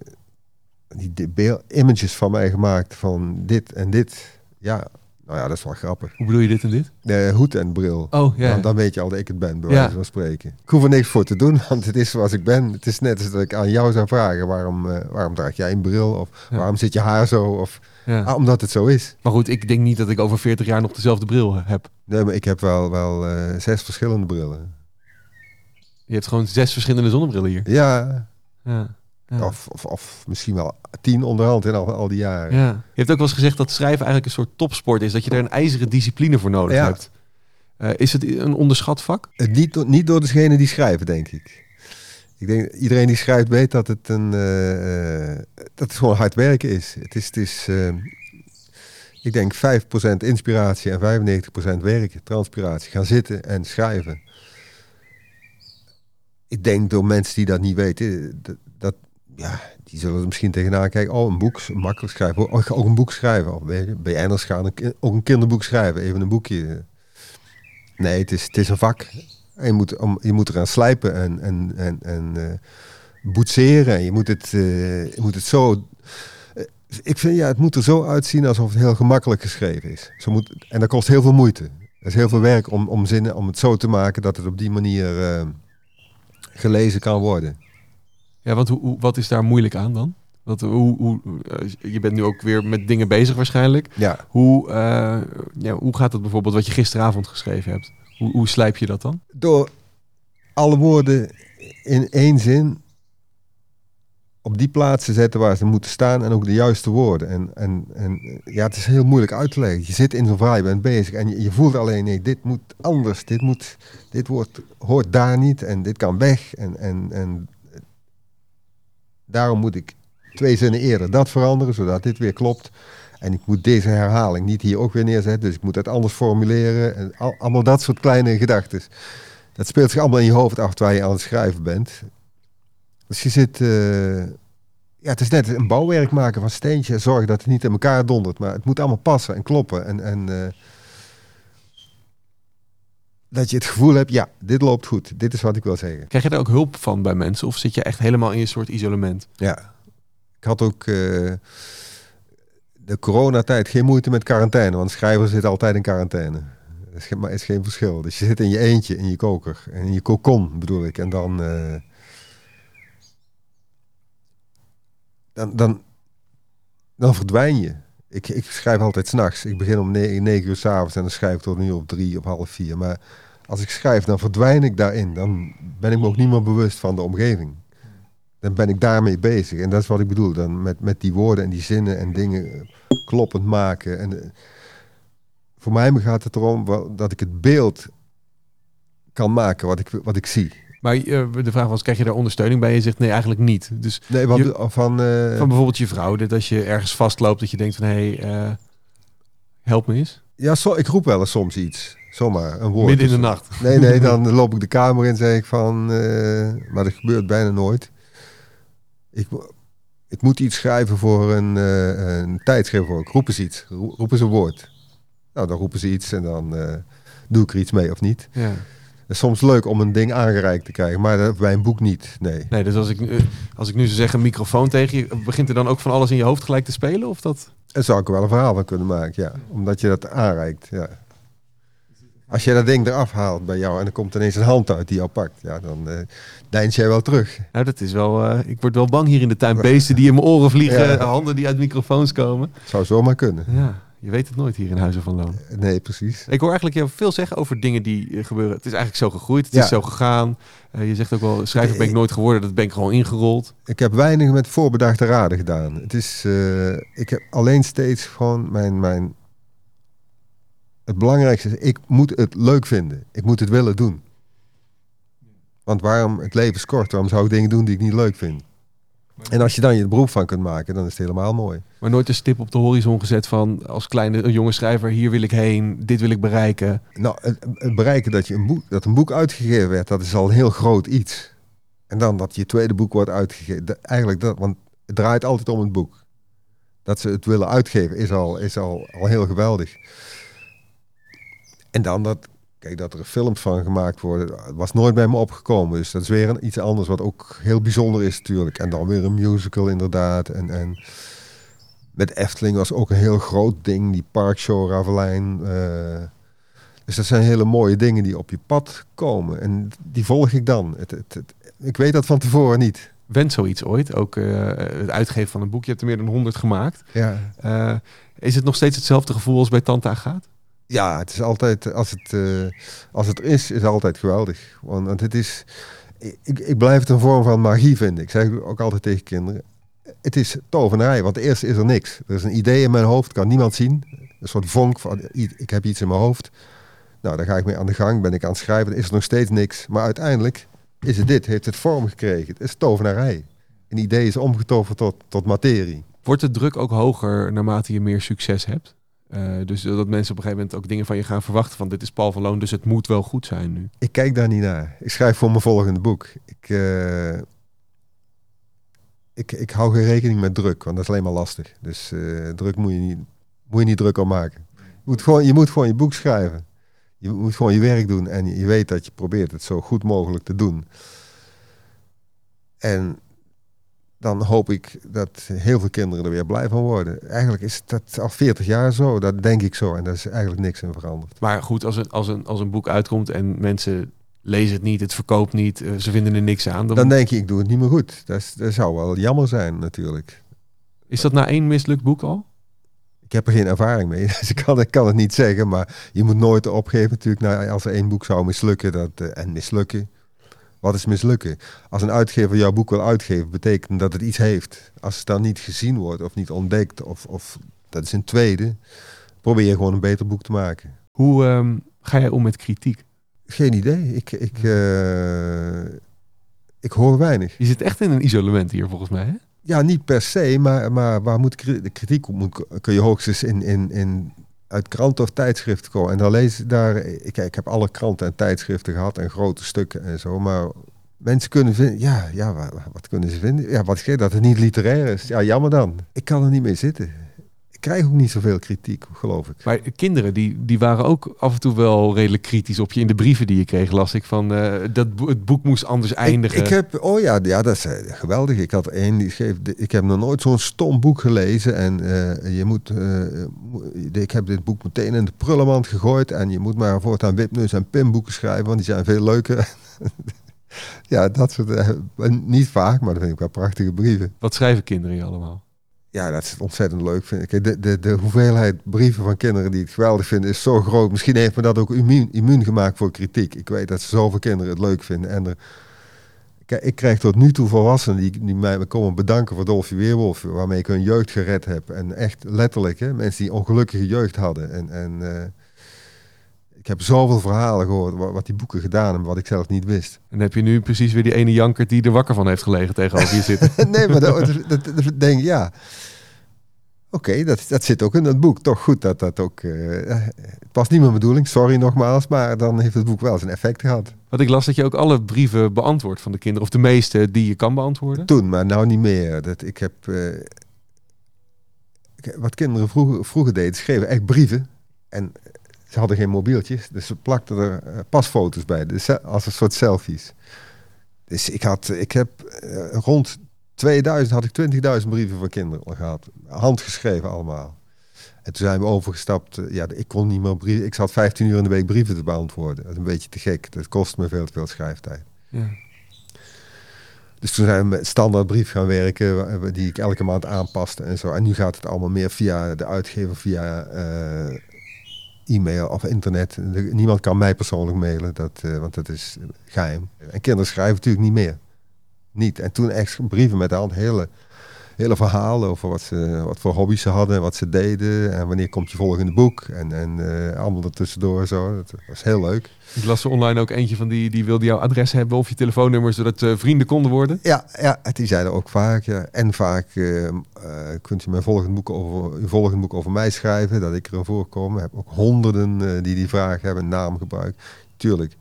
die de beel- images van mij gemaakt van dit en dit. Ja, nou ja, dat is wel grappig. Hoe bedoel je dit en dit? De hoed en bril. Oh, ja. Dan, dan weet je al dat ik het ben, bij wijze van spreken. Ik hoef er niks voor te doen, *laughs* want het is zoals ik ben. Het is net als dat ik aan jou zou vragen, waarom, eh, waarom draag jij een bril? Of waarom zit je haar zo? Of, ja. ah, omdat het zo is. Maar goed, ik denk niet dat ik over 40 jaar nog dezelfde bril heb. Nee, maar ik heb wel, wel eh, zes verschillende brillen. Je hebt gewoon zes verschillende zonnebrillen hier. Ja, Ja. Ja. Of, of, of misschien wel tien onderhand in al, al die jaren. Ja. Je hebt ook wel eens gezegd dat schrijven eigenlijk een soort topsport is. Dat je daar een ijzeren discipline voor nodig Ja. hebt. Eh, is het een onderschat vak? Het niet, door- niet door degene die schrijven, denk ik. Ik denk iedereen die schrijft weet dat het een eh, eh, dat het gewoon hard werken is. Het is, het is eh, ik denk 5% inspiratie en 95% werken, transpiratie. Gaan zitten en schrijven. Ik denk door mensen die dat niet weten, dat, dat ja, die zullen er misschien tegenaan kijken. Oh, een boek, makkelijk schrijven. Oh, ik ga ook een boek schrijven. Of je, BN'ers gaan een, ook een kinderboek schrijven. Even een boekje. Nee, het is, het is een vak. Je moet, je moet eraan slijpen en, en, en, en eh, boetseren. En je moet het, eh, je moet het zo... eh, ik vind, ja, het moet er zo uitzien alsof het heel gemakkelijk geschreven is. Zo moet, en dat kost heel veel moeite. Er is heel veel werk om, om, zinnen, om het zo te maken dat het op die manier gelezen kan worden. Ja, want hoe, wat is daar moeilijk aan dan? Wat, hoe, hoe, eh, je bent nu ook weer met dingen bezig waarschijnlijk. Ja, Hoe, eh, ja, hoe gaat het bijvoorbeeld wat je gisteravond geschreven hebt? Hoe, hoe slijp je dat dan? door alle woorden in één zin op die plaats te zetten waar ze moeten staan en ook de juiste woorden. En, en, en ja, het is heel moeilijk uit te leggen. Je zit in zo'n verhaal, je bent bezig en je, je voelt alleen, nee, dit moet anders. Dit, moet, dit woord hoort daar niet en dit kan weg. En, en, en daarom moet ik twee zinnen eerder dat veranderen, zodat dit weer klopt. En ik moet deze herhaling niet hier ook weer neerzetten, dus ik moet het anders formuleren. En al, allemaal dat soort kleine gedachten. Dat speelt zich allemaal in je hoofd af terwijl je aan het schrijven bent. Dus je zit... eh, ja, het is net een bouwwerk maken van steentje. Zorg dat het niet in elkaar dondert. Maar het moet allemaal passen en kloppen. En, en eh, dat je het gevoel hebt, ja, dit loopt goed. Dit is wat ik wil zeggen. Krijg je daar ook hulp van bij mensen? Of zit je echt helemaal in je soort isolement? Ja. Ik had ook eh, de coronatijd geen moeite met quarantaine. Want schrijvers zitten altijd in quarantaine. Er is is geen verschil. Dus je zit in je eentje, in je koker. En in je kokon bedoel ik. En dan... eh, dan, dan, dan verdwijn je. Ik, ik schrijf altijd s'nachts. Ik begin om negen, negen uur s'avonds en dan schrijf ik tot nu op drie of half vier. Maar als ik schrijf, dan verdwijn ik daarin. Dan ben ik me ook niet meer bewust van de omgeving. Dan ben ik daarmee bezig. En dat is wat ik bedoel. Dan met, met die woorden en die zinnen en dingen kloppend maken. En, eh, voor mij gaat het erom dat ik het beeld kan maken wat ik, wat ik zie. Maar eh, de vraag was, krijg je daar ondersteuning bij? Je zegt nee, eigenlijk niet. Dus Nee, wat, Je- van... eh, van bijvoorbeeld je vrouw, dat als je ergens vastloopt, dat je denkt van hé, hey, eh, help me eens. ja, zo, ik roep wel eens soms iets. Zomaar, een woord. Midden in de Dus- nacht. Nee, nee, dan loop ik de kamer in en zeg ik van... eh, maar dat gebeurt bijna nooit. Ik, mo- ik moet iets schrijven voor een, eh, een tijdschrift. Voor. Ik roep eens iets. Ro- Roepen ze een woord. Nou, dan roepen ze iets en dan eh, doe ik er iets mee of niet. Ja. Is soms leuk om een ding aangereikt te krijgen, maar bij een boek niet. Nee. Nee, dus als ik, eh, als ik nu zou zeggen een microfoon tegen je, begint er dan ook van alles in je hoofd gelijk te spelen? Of dat? Daar zou ik er wel een verhaal van kunnen maken, ja. Omdat je dat aanreikt, ja. Als je dat ding eraf haalt bij jou en er komt ineens een hand uit die jou pakt, ja, dan uh, deins jij wel terug. Nou, dat is wel. eh, ik word wel bang hier in de tuin. Beesten die in mijn oren vliegen, Ja. handen die uit microfoons komen. Zou zomaar kunnen. Ja, je weet het nooit hier in Huizen van Loon. Nee, precies. Ik hoor eigenlijk jou veel zeggen over dingen die eh, gebeuren. Het is eigenlijk zo gegroeid, het Ja. is zo gegaan. Eh, je zegt ook wel, schrijver ben ik nooit geworden, dat ben ik gewoon ingerold. Ik heb weinig met voorbedachte raden gedaan. Het is, eh, ik heb alleen steeds gewoon mijn, mijn... Het belangrijkste is, ik moet het leuk vinden. Ik moet het willen doen. Want waarom, het leven is kort, waarom zou ik dingen doen die ik niet leuk vind? En als je dan je beroep van kunt maken, dan is het helemaal mooi. Maar nooit een stip op de horizon gezet van als kleine jonge schrijver, hier wil ik heen, dit wil ik bereiken. Nou, het, het bereiken dat, je een boek, dat een boek uitgegeven werd, dat is al een heel groot iets. En dan dat je tweede boek wordt uitgegeven. eigenlijk dat, want het draait altijd om het boek. Dat ze het willen uitgeven is al, is al, al heel geweldig. En dan dat, kijk, dat er films van gemaakt worden, was nooit bij me opgekomen. Dus dat is weer een, iets anders wat ook heel bijzonder is natuurlijk. En dan weer een musical inderdaad. En, en met Efteling was ook een heel groot ding, die Parkshow Ravelijn. eh, dus dat zijn hele mooie dingen die op je pad komen. En die volg ik dan. Het, het, het- ik weet dat van tevoren niet. Went zoiets ooit? Ook eh, het uitgeven van een boek, je hebt er meer dan 100 gemaakt. Ja. Eh, is het nog steeds hetzelfde gevoel als bij Tante Agaat? Ja, het is altijd, als het, eh, als het is, is het altijd geweldig. Want, het is, ik, ik blijf het een vorm van magie vinden. Ik zeg ook altijd tegen kinderen, het is tovenarij, want eerst is er niks. Er is een idee in mijn hoofd, kan niemand zien. Een soort vonk van, ik heb iets in mijn hoofd. Nou, daar ga ik mee aan de gang, ben ik aan het schrijven, dan is er nog steeds niks. Maar uiteindelijk is het dit, heeft het vorm gekregen. Het is tovenarij. Een idee is omgetoverd tot, tot materie. Wordt de druk ook hoger naarmate je meer succes hebt? Eh, dus dat mensen op een gegeven moment ook dingen van je gaan verwachten van dit is Paul van Loon, dus het moet wel goed zijn nu. Ik kijk daar niet naar. Ik schrijf voor mijn volgende boek. Ik, eh, ik, ik hou geen rekening met druk, want dat is alleen maar lastig. Dus eh, druk moet je, niet, moet je niet druk om maken. Je moet, gewoon, je moet gewoon je boek schrijven. Je moet gewoon je werk doen en je, je weet dat je probeert het zo goed mogelijk te doen. En dan hoop ik dat heel veel kinderen er weer blij van worden. Eigenlijk is dat al 40 jaar zo, dat denk ik zo. En daar is eigenlijk niks in veranderd. Maar goed, als een, als een, als een boek uitkomt en mensen lezen het niet, het verkoopt niet, eh, ze vinden er niks aan, dan, Dan denk je, ik doe het niet meer goed. Dat, is- dat zou wel jammer zijn natuurlijk. is dat na één mislukt boek al? Ik heb er geen ervaring mee, *laughs* dus ik kan, ik kan het niet zeggen. Maar je moet nooit opgeven natuurlijk. Nou, als er één boek zou mislukken, dat, eh, en mislukken. Wat is mislukken? Als een uitgever jouw boek wil uitgeven, betekent dat het iets heeft. Als het dan niet gezien wordt of niet ontdekt, of, of dat is een tweede, probeer je gewoon een beter boek te maken. Hoe ehm, ga jij om met kritiek? Geen idee. Ik, ik, eh, ik hoor weinig. Je zit echt in een isolement hier volgens mij. Hè? Ja, niet per se, maar, maar waar moet kritiek op moet, kun je hoogstens in, in, in, uit kranten of tijdschriften komen. En dan lees ik daar, ik, ik heb alle kranten en tijdschriften gehad en grote stukken en zo, maar mensen kunnen vinden, ja, ja wat, wat kunnen ze vinden? Ja, wat geeft dat het niet literair is? Ja, jammer dan. Ik kan er niet mee zitten. Krijg ook niet zoveel kritiek, geloof ik. Maar kinderen die, die waren ook af en toe wel redelijk kritisch op je. In de brieven die je kreeg las ik van eh, dat bo- het boek moest anders eindigen. Ik, ik heb, oh ja, ja, dat is eh, geweldig. Ik had één die schreef, ik heb nog nooit zo'n stom boek gelezen en eh, je moet, mo- ik heb dit boek meteen in de prullenmand gegooid en je moet maar voortaan wipneus en pinboeken schrijven, want die zijn veel leuker. *laughs* ja, dat soort, niet vaak, maar dat vind ik wel prachtige brieven. Wat schrijven kinderen je allemaal? Ja, dat is ontzettend leuk. Vind ik. De, de, de hoeveelheid brieven van kinderen die het geweldig vinden is zo groot. Misschien heeft me dat ook immuun, immuun gemaakt voor kritiek. Ik weet dat zoveel kinderen het leuk vinden. En er, kijk, ik krijg tot nu toe volwassenen die, die mij komen bedanken voor Dolfje Weerwolf. Waarmee ik hun jeugd gered heb. En echt letterlijk, hè, mensen die ongelukkige jeugd hadden. En, en eh, heb zoveel verhalen gehoord wat, wat die boeken gedaan hebben, wat ik zelf niet wist. En heb je nu precies weer die ene janker die er wakker van heeft gelegen tegenover je zitten. *laughs* nee, maar dat, dat, dat, dat denk ik, ja. Oké, dat, dat zit ook in het boek. Toch goed dat dat ook... eh, het was niet mijn bedoeling, sorry nogmaals. Maar dan heeft het boek wel zijn effect gehad. Want ik las dat je ook alle brieven beantwoordt van de kinderen. Of de meeste die je kan beantwoorden. Toen, maar nou niet meer. Dat, ik heb... eh, ik- wat kinderen vroeger, vroeger deden, schreven echt brieven. En Ze hadden geen mobieltjes, dus ze plakten er eh, pasfoto's bij, dus als een soort selfies. Dus ik, had, ik heb eh, rond 2000 had ik 20.000 brieven van kinderen gehad. Handgeschreven allemaal. En toen zijn we overgestapt. eh, Ja, ik kon niet meer brieven. Ik zat 15 uur in de week brieven te beantwoorden. Dat is een beetje te gek. Dat kost me veel te veel schrijftijd. Ja. Dus toen zijn we met standaard brief gaan werken, die ik elke maand aanpaste en zo. En nu gaat het allemaal meer via de uitgever, via eh, e-mail of internet. Niemand kan mij persoonlijk mailen, dat, eh, want dat is geheim. En kinderen schrijven natuurlijk niet meer. Niet. En toen echt brieven met de hand, hele, hele verhalen over wat, ze, wat voor hobby's ze hadden, wat ze deden en wanneer komt je volgende boek. En, en eh, allemaal ertussendoor zo. Dat was heel leuk. Ik las er online ook eentje van die, die wilde jouw adres hebben of je telefoonnummer, zodat eh, vrienden konden worden. Ja, ja, die zeiden ook vaak. Ja. En vaak eh, kunt u mijn volgende boek over, uw volgende boek over mij schrijven, dat ik erin voorkom. Ik heb ook honderden die die vraag hebben, naamgebruik. Tuurlijk.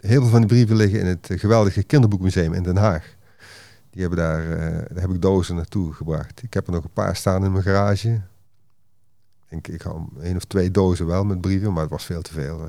Heel veel van die brieven liggen in het geweldige kinderboekmuseum in Den Haag. Die hebben daar, eh, daar heb ik dozen naartoe gebracht. Ik heb er nog een paar staan in mijn garage. Ik ik had één of twee dozen wel met brieven, maar het was veel te veel.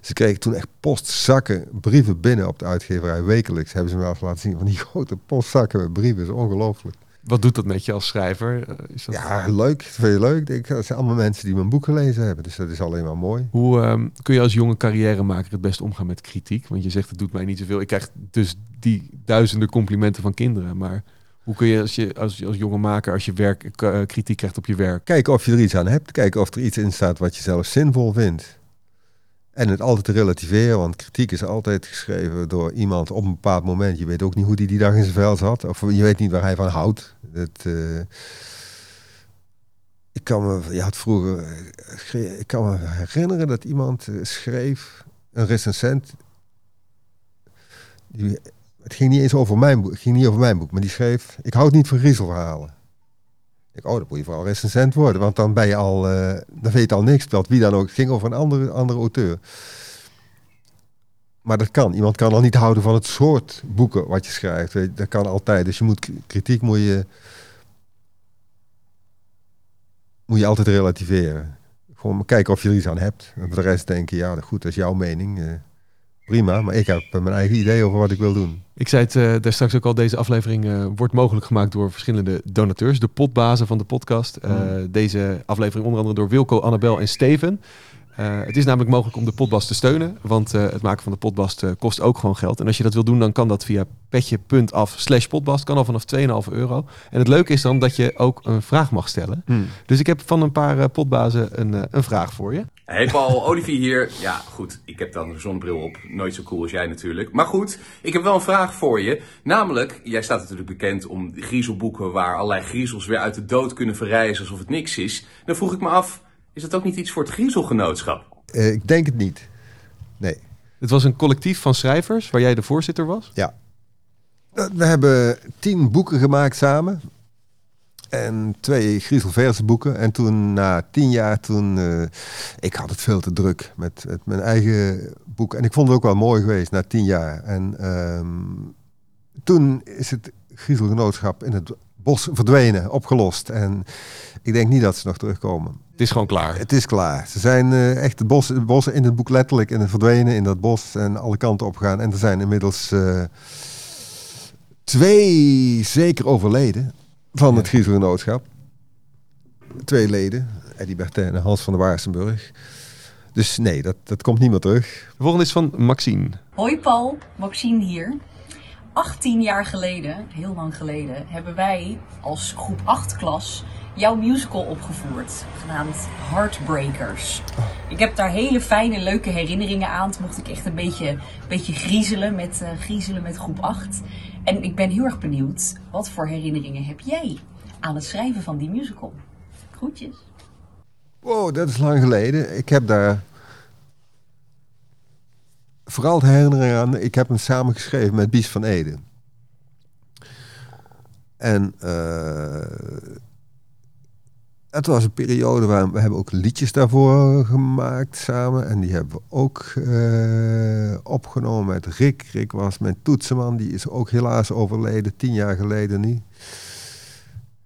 Ze kregen toen echt postzakken brieven binnen op de uitgeverij. Wekelijks hebben ze me laten zien van die *laughs* grote postzakken met brieven. Dat is ongelooflijk. Wat doet dat met je als schrijver? Eh, Is dat... Ja, leuk. Dat vind je leuk. Ik dat zijn allemaal mensen die mijn boek gelezen hebben. Dus dat is alleen maar mooi. Hoe ehm, kun je als jonge carrièremaker het best omgaan met kritiek? Want je zegt het doet mij niet zoveel. Ik krijg dus die duizenden complimenten van kinderen. Maar hoe kun je als je als, als jonge maker, als je werk, eh, kritiek krijgt op je werk? Kijken of je er iets aan hebt. Kijken of er iets in staat wat je zelf zinvol vindt. En het altijd te relativeren, want kritiek is altijd geschreven door iemand op een bepaald moment. Je weet ook niet hoe die die dag in zijn vel zat. Of je weet niet waar hij van houdt. Het, eh, ik kan me, je had vroeger, eh, ik kan me herinneren dat iemand eh, schreef, een recensent. Het ging niet eens over mijn boek, het ging niet over mijn boek, maar die schreef, ik houd niet van griezelverhalen. Ik, oh, dan moet je vooral recensent worden, want dan ben je al, eh, dan weet je al niks. Terwijl wie dan ook, het ging over een andere, andere auteur. Maar dat kan. Iemand kan al niet houden van het soort boeken wat je schrijft. Dat kan altijd. Dus je moet kritiek moet je, moet je altijd relativeren. Gewoon kijken of je er iets aan hebt. En voor de rest denken, ja, goed, dat is jouw mening. Eh, prima, maar ik heb mijn eigen idee over wat ik wil doen. Ik zei het eh, daar straks ook al, deze aflevering eh, wordt mogelijk gemaakt door verschillende donateurs. De potbazen van de podcast. Eh, Deze aflevering onder andere door Wilco, Annabel en Steven. Eh, het is namelijk mogelijk om de potbast te steunen, want eh, het maken van de potbast eh, kost ook gewoon geld. En als je dat wil doen, dan kan dat via petje.af slash potbast, kan al vanaf 2,5 euro. En het leuke is dan dat je ook een vraag mag stellen. Dus ik heb van een paar eh, potbazen een, eh, een vraag voor je. Hey Paul, Olivier hier. Ja, goed, ik heb dan een zonnebril op. Nooit zo cool als jij natuurlijk. Maar goed, ik heb wel een vraag voor je. Namelijk, jij staat natuurlijk bekend om griezelboeken waar allerlei griezels weer uit de dood kunnen verrijzen alsof het niks is. Dan vroeg ik me af, is dat ook niet iets voor het griezelgenootschap? Eh, ik denk het niet. Nee. Het was een collectief van schrijvers waar jij de voorzitter was. Ja. Eh, We hebben tien boeken gemaakt samen. En twee griezelverse boeken. En toen na tien jaar, toen... eh, ik had het veel te druk met, met mijn eigen boek. En ik vond het ook wel mooi geweest na tien jaar. En ehm, toen is het griezelgenootschap in het bos verdwenen, opgelost. En ik denk niet dat ze nog terugkomen. Het is gewoon klaar. Het is klaar. Ze zijn eh, echt het bos, het bos in het boek letterlijk in het verdwenen in dat bos en alle kanten opgegaan. En er zijn inmiddels eh, twee zeker overleden van het Griezelgenootschap. Twee leden, Eddie Bertin en Hans van der Waarsenburg. Dus nee, dat, dat komt niet meer terug. De volgende is van Maxine. Hoi Paul, Maxine hier. 18 jaar geleden, heel lang geleden, hebben wij als groep 8 klas jouw musical opgevoerd, genaamd Heartbreakers. Ik heb daar hele fijne, leuke herinneringen aan. Toen mocht ik echt een beetje, beetje griezelen, met, eh, griezelen met groep 8. En ik ben heel erg benieuwd, wat voor herinneringen heb jij aan het schrijven van die musical? Groetjes. Wow, dat is lang geleden. Ik heb daar vooral de herinnering aan. Ik heb hem samen geschreven met Bies van Ede. En eh, het was een periode waar we hebben ook liedjes daarvoor gemaakt samen. En die hebben we ook eh, opgenomen met Rick. Rick was mijn toetsenman. Die is ook helaas overleden, tien jaar geleden nu.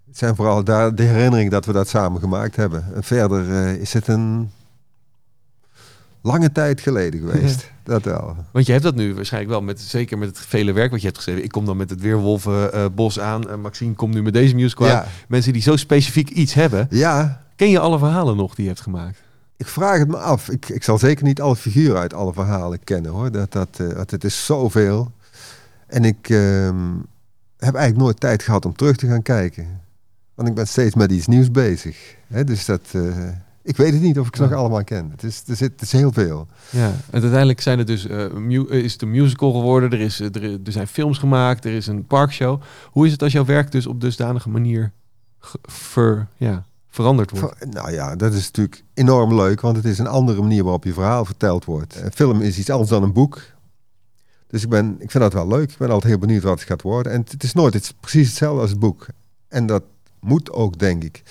Het zijn vooral daar de herinnering dat we dat samen gemaakt hebben. En verder eh, is het een lange tijd geleden geweest. Dat wel. Want je hebt dat nu waarschijnlijk wel, met, zeker met het vele werk wat je hebt geschreven. Ik kom dan met het Weerwolvenbos aan. en Maxime komt nu met deze musical. Ja. Mensen die zo specifiek iets hebben. ja, Ken je alle verhalen nog die je hebt gemaakt? ik vraag het me af. Ik, ik zal zeker niet alle figuren uit alle verhalen kennen hoor. Dat, dat, eh, want het is zoveel. En ik ehm, heb eigenlijk nooit tijd gehad om terug te gaan kijken. Want ik ben steeds met iets nieuws bezig. Hè? Dus dat, eh, ik weet het niet of ik ze Ja. nog allemaal ken. Het is, er zit, het is heel veel. Ja, en uiteindelijk zijn het dus, eh, eh, is het een musical geworden. Er, is, eh, er, er zijn films gemaakt. Er is een parkshow. Hoe is het als jouw werk dus op dusdanige manier ver, ja, veranderd wordt? Nou ja, dat is natuurlijk enorm leuk, want het is een andere manier waarop je verhaal verteld wordt. Een film is iets anders dan een boek. Dus ik, ben, ik vind dat wel leuk. Ik ben altijd heel benieuwd wat het gaat worden. En het, het is nooit het is precies hetzelfde als het boek. En dat moet ook, denk ik.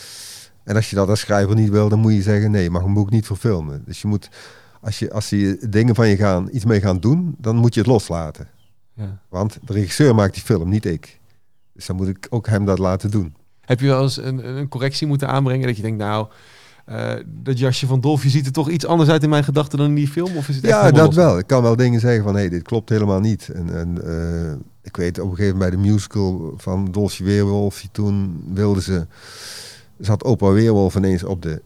En als je dat als schrijver niet wil, dan moet je zeggen: nee, mag een boek niet verfilmen. Dus je moet, als je, als je dingen van je gaan, iets mee gaan doen, dan moet je het loslaten. Ja. Want de regisseur maakt die film, niet ik. Dus dan moet ik ook hem dat laten doen. Heb je wel eens een, een correctie moeten aanbrengen dat je denkt, nou, eh, dat jasje van Dolfje ziet er toch iets anders uit in mijn gedachten dan in die film? Of is het echt Ja, dat los? wel. Ik kan wel dingen zeggen van, hé, hey, dit klopt helemaal niet. En, en eh, ik weet op een gegeven moment bij de musical van Dolce Weerwolf, toen wilden ze, zat opa Weerwolf ineens op de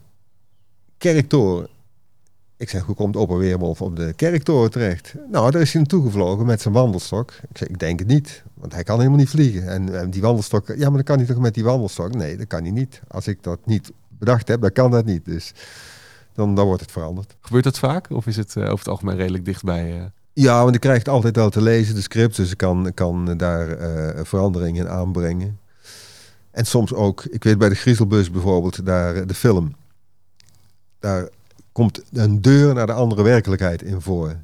kerktoren. Ik zeg, hoe komt opa Weerwolf op de kerktoren terecht? Nou, daar is hij naartoe gevlogen met zijn wandelstok. Ik zeg, ik denk het niet, want hij kan helemaal niet vliegen. En, en die wandelstok, ja, maar dan kan hij toch met die wandelstok? Nee, dat kan hij niet. Als ik dat niet bedacht heb, dan kan dat niet. Dus dan, dan wordt het veranderd. Gebeurt dat vaak? Of is het eh, over het algemeen redelijk dichtbij? eh? Ja, want ik krijg het altijd wel te lezen, de script. Dus ik kan, kan daar eh, veranderingen in aanbrengen. En soms ook, ik weet bij de Griezelbus bijvoorbeeld, daar eh, de film. Daar komt een deur naar de andere werkelijkheid in voor.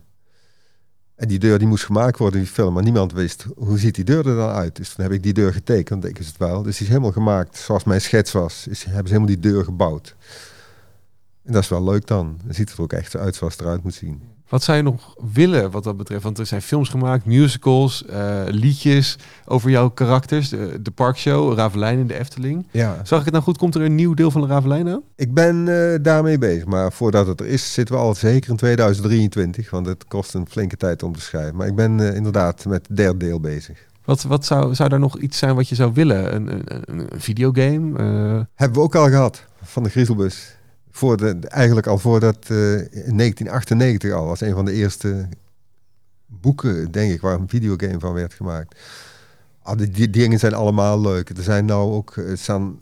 En die deur die moest gemaakt worden in die film, maar niemand wist hoe ziet die deur er dan uit. Dus toen heb ik die deur getekend, denk ik het wel. Dus die is helemaal gemaakt zoals mijn schets was. Is, hebben ze helemaal die deur gebouwd. En dat is wel leuk dan. Dan ziet het er ook echt uit zoals het eruit moet zien. Wat zou je nog willen wat dat betreft? Want er zijn films gemaakt, musicals, eh, liedjes over jouw karakters. De, de Parkshow, Ravelijn in de Efteling. Ja. Zag ik het nou goed? Komt er een nieuw deel van de Ravelijn aan? Ik ben eh, daarmee bezig, maar voordat het er is, zitten we al zeker in 2023, want het kost een flinke tijd om te schrijven. Maar ik ben eh, inderdaad met het derde deel bezig. Wat, wat zou, zou daar nog iets zijn wat je zou willen? Een, een, een, videogame? Hebben we ook al gehad van de Griezelbus. Voor de, eigenlijk al voordat eh, in 1998 al, was een van de eerste boeken, denk ik, waar een videogame van werd gemaakt. Ah, die, die dingen zijn allemaal leuk. Er zijn nou ook, er staan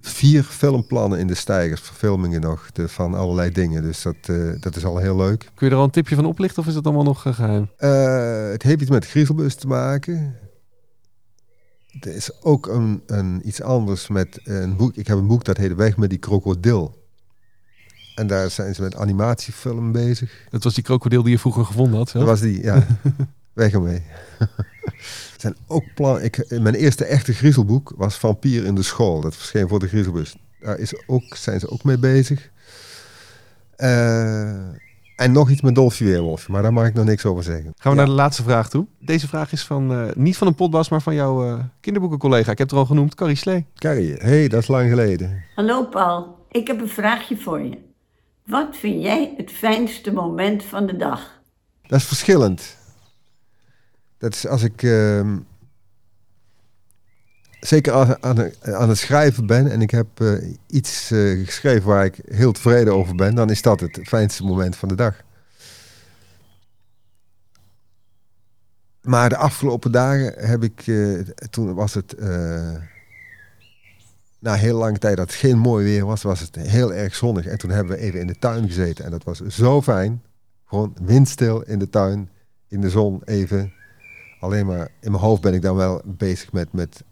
vier filmplannen in de stijgers, verfilmingen nog, de, van allerlei dingen. Dus dat, eh, dat is al heel leuk. kun je er al een tipje van oplichten of is het allemaal nog eh, geheim? Eh, het heeft iets met griezelbus te maken. Er is ook een, een, iets anders met een boek. Ik heb een boek dat heet Weg met die krokodil. En daar zijn ze met animatiefilm bezig. Dat was die krokodil die je vroeger gevonden had. Dat Zo? was die, ja. *laughs* Weg ermee. Er *laughs* zijn ook plannen. Ik, mijn eerste echte griezelboek was Vampier in de school. Dat verscheen voor de griezelbus. Daar is ook, zijn ze ook mee bezig. Eh, en nog iets met Dolfje Weerwolf. Maar daar mag ik nog niks over zeggen. Gaan we Ja. naar de laatste vraag toe. Deze vraag is van, eh, niet van een potbas, maar van jouw eh, kinderboekencollega. Ik heb het er al genoemd, Carrie Slee. Carrie, hey, dat is lang geleden. Hallo Paul, ik heb een vraagje voor je. Wat vind jij het fijnste moment van de dag? Dat is verschillend. Dat is als ik. ehm, zeker als, aan, aan het schrijven ben en ik heb eh, iets eh, geschreven waar ik heel tevreden over ben, dan is dat het fijnste moment van de dag. Maar de afgelopen dagen heb ik, eh, toen was het, na heel lange tijd dat het geen mooi weer was, was het heel erg zonnig. En toen hebben we even in de tuin gezeten en dat was zo fijn. Gewoon windstil in de tuin, in de zon even. Alleen maar in mijn hoofd ben ik dan wel bezig met, met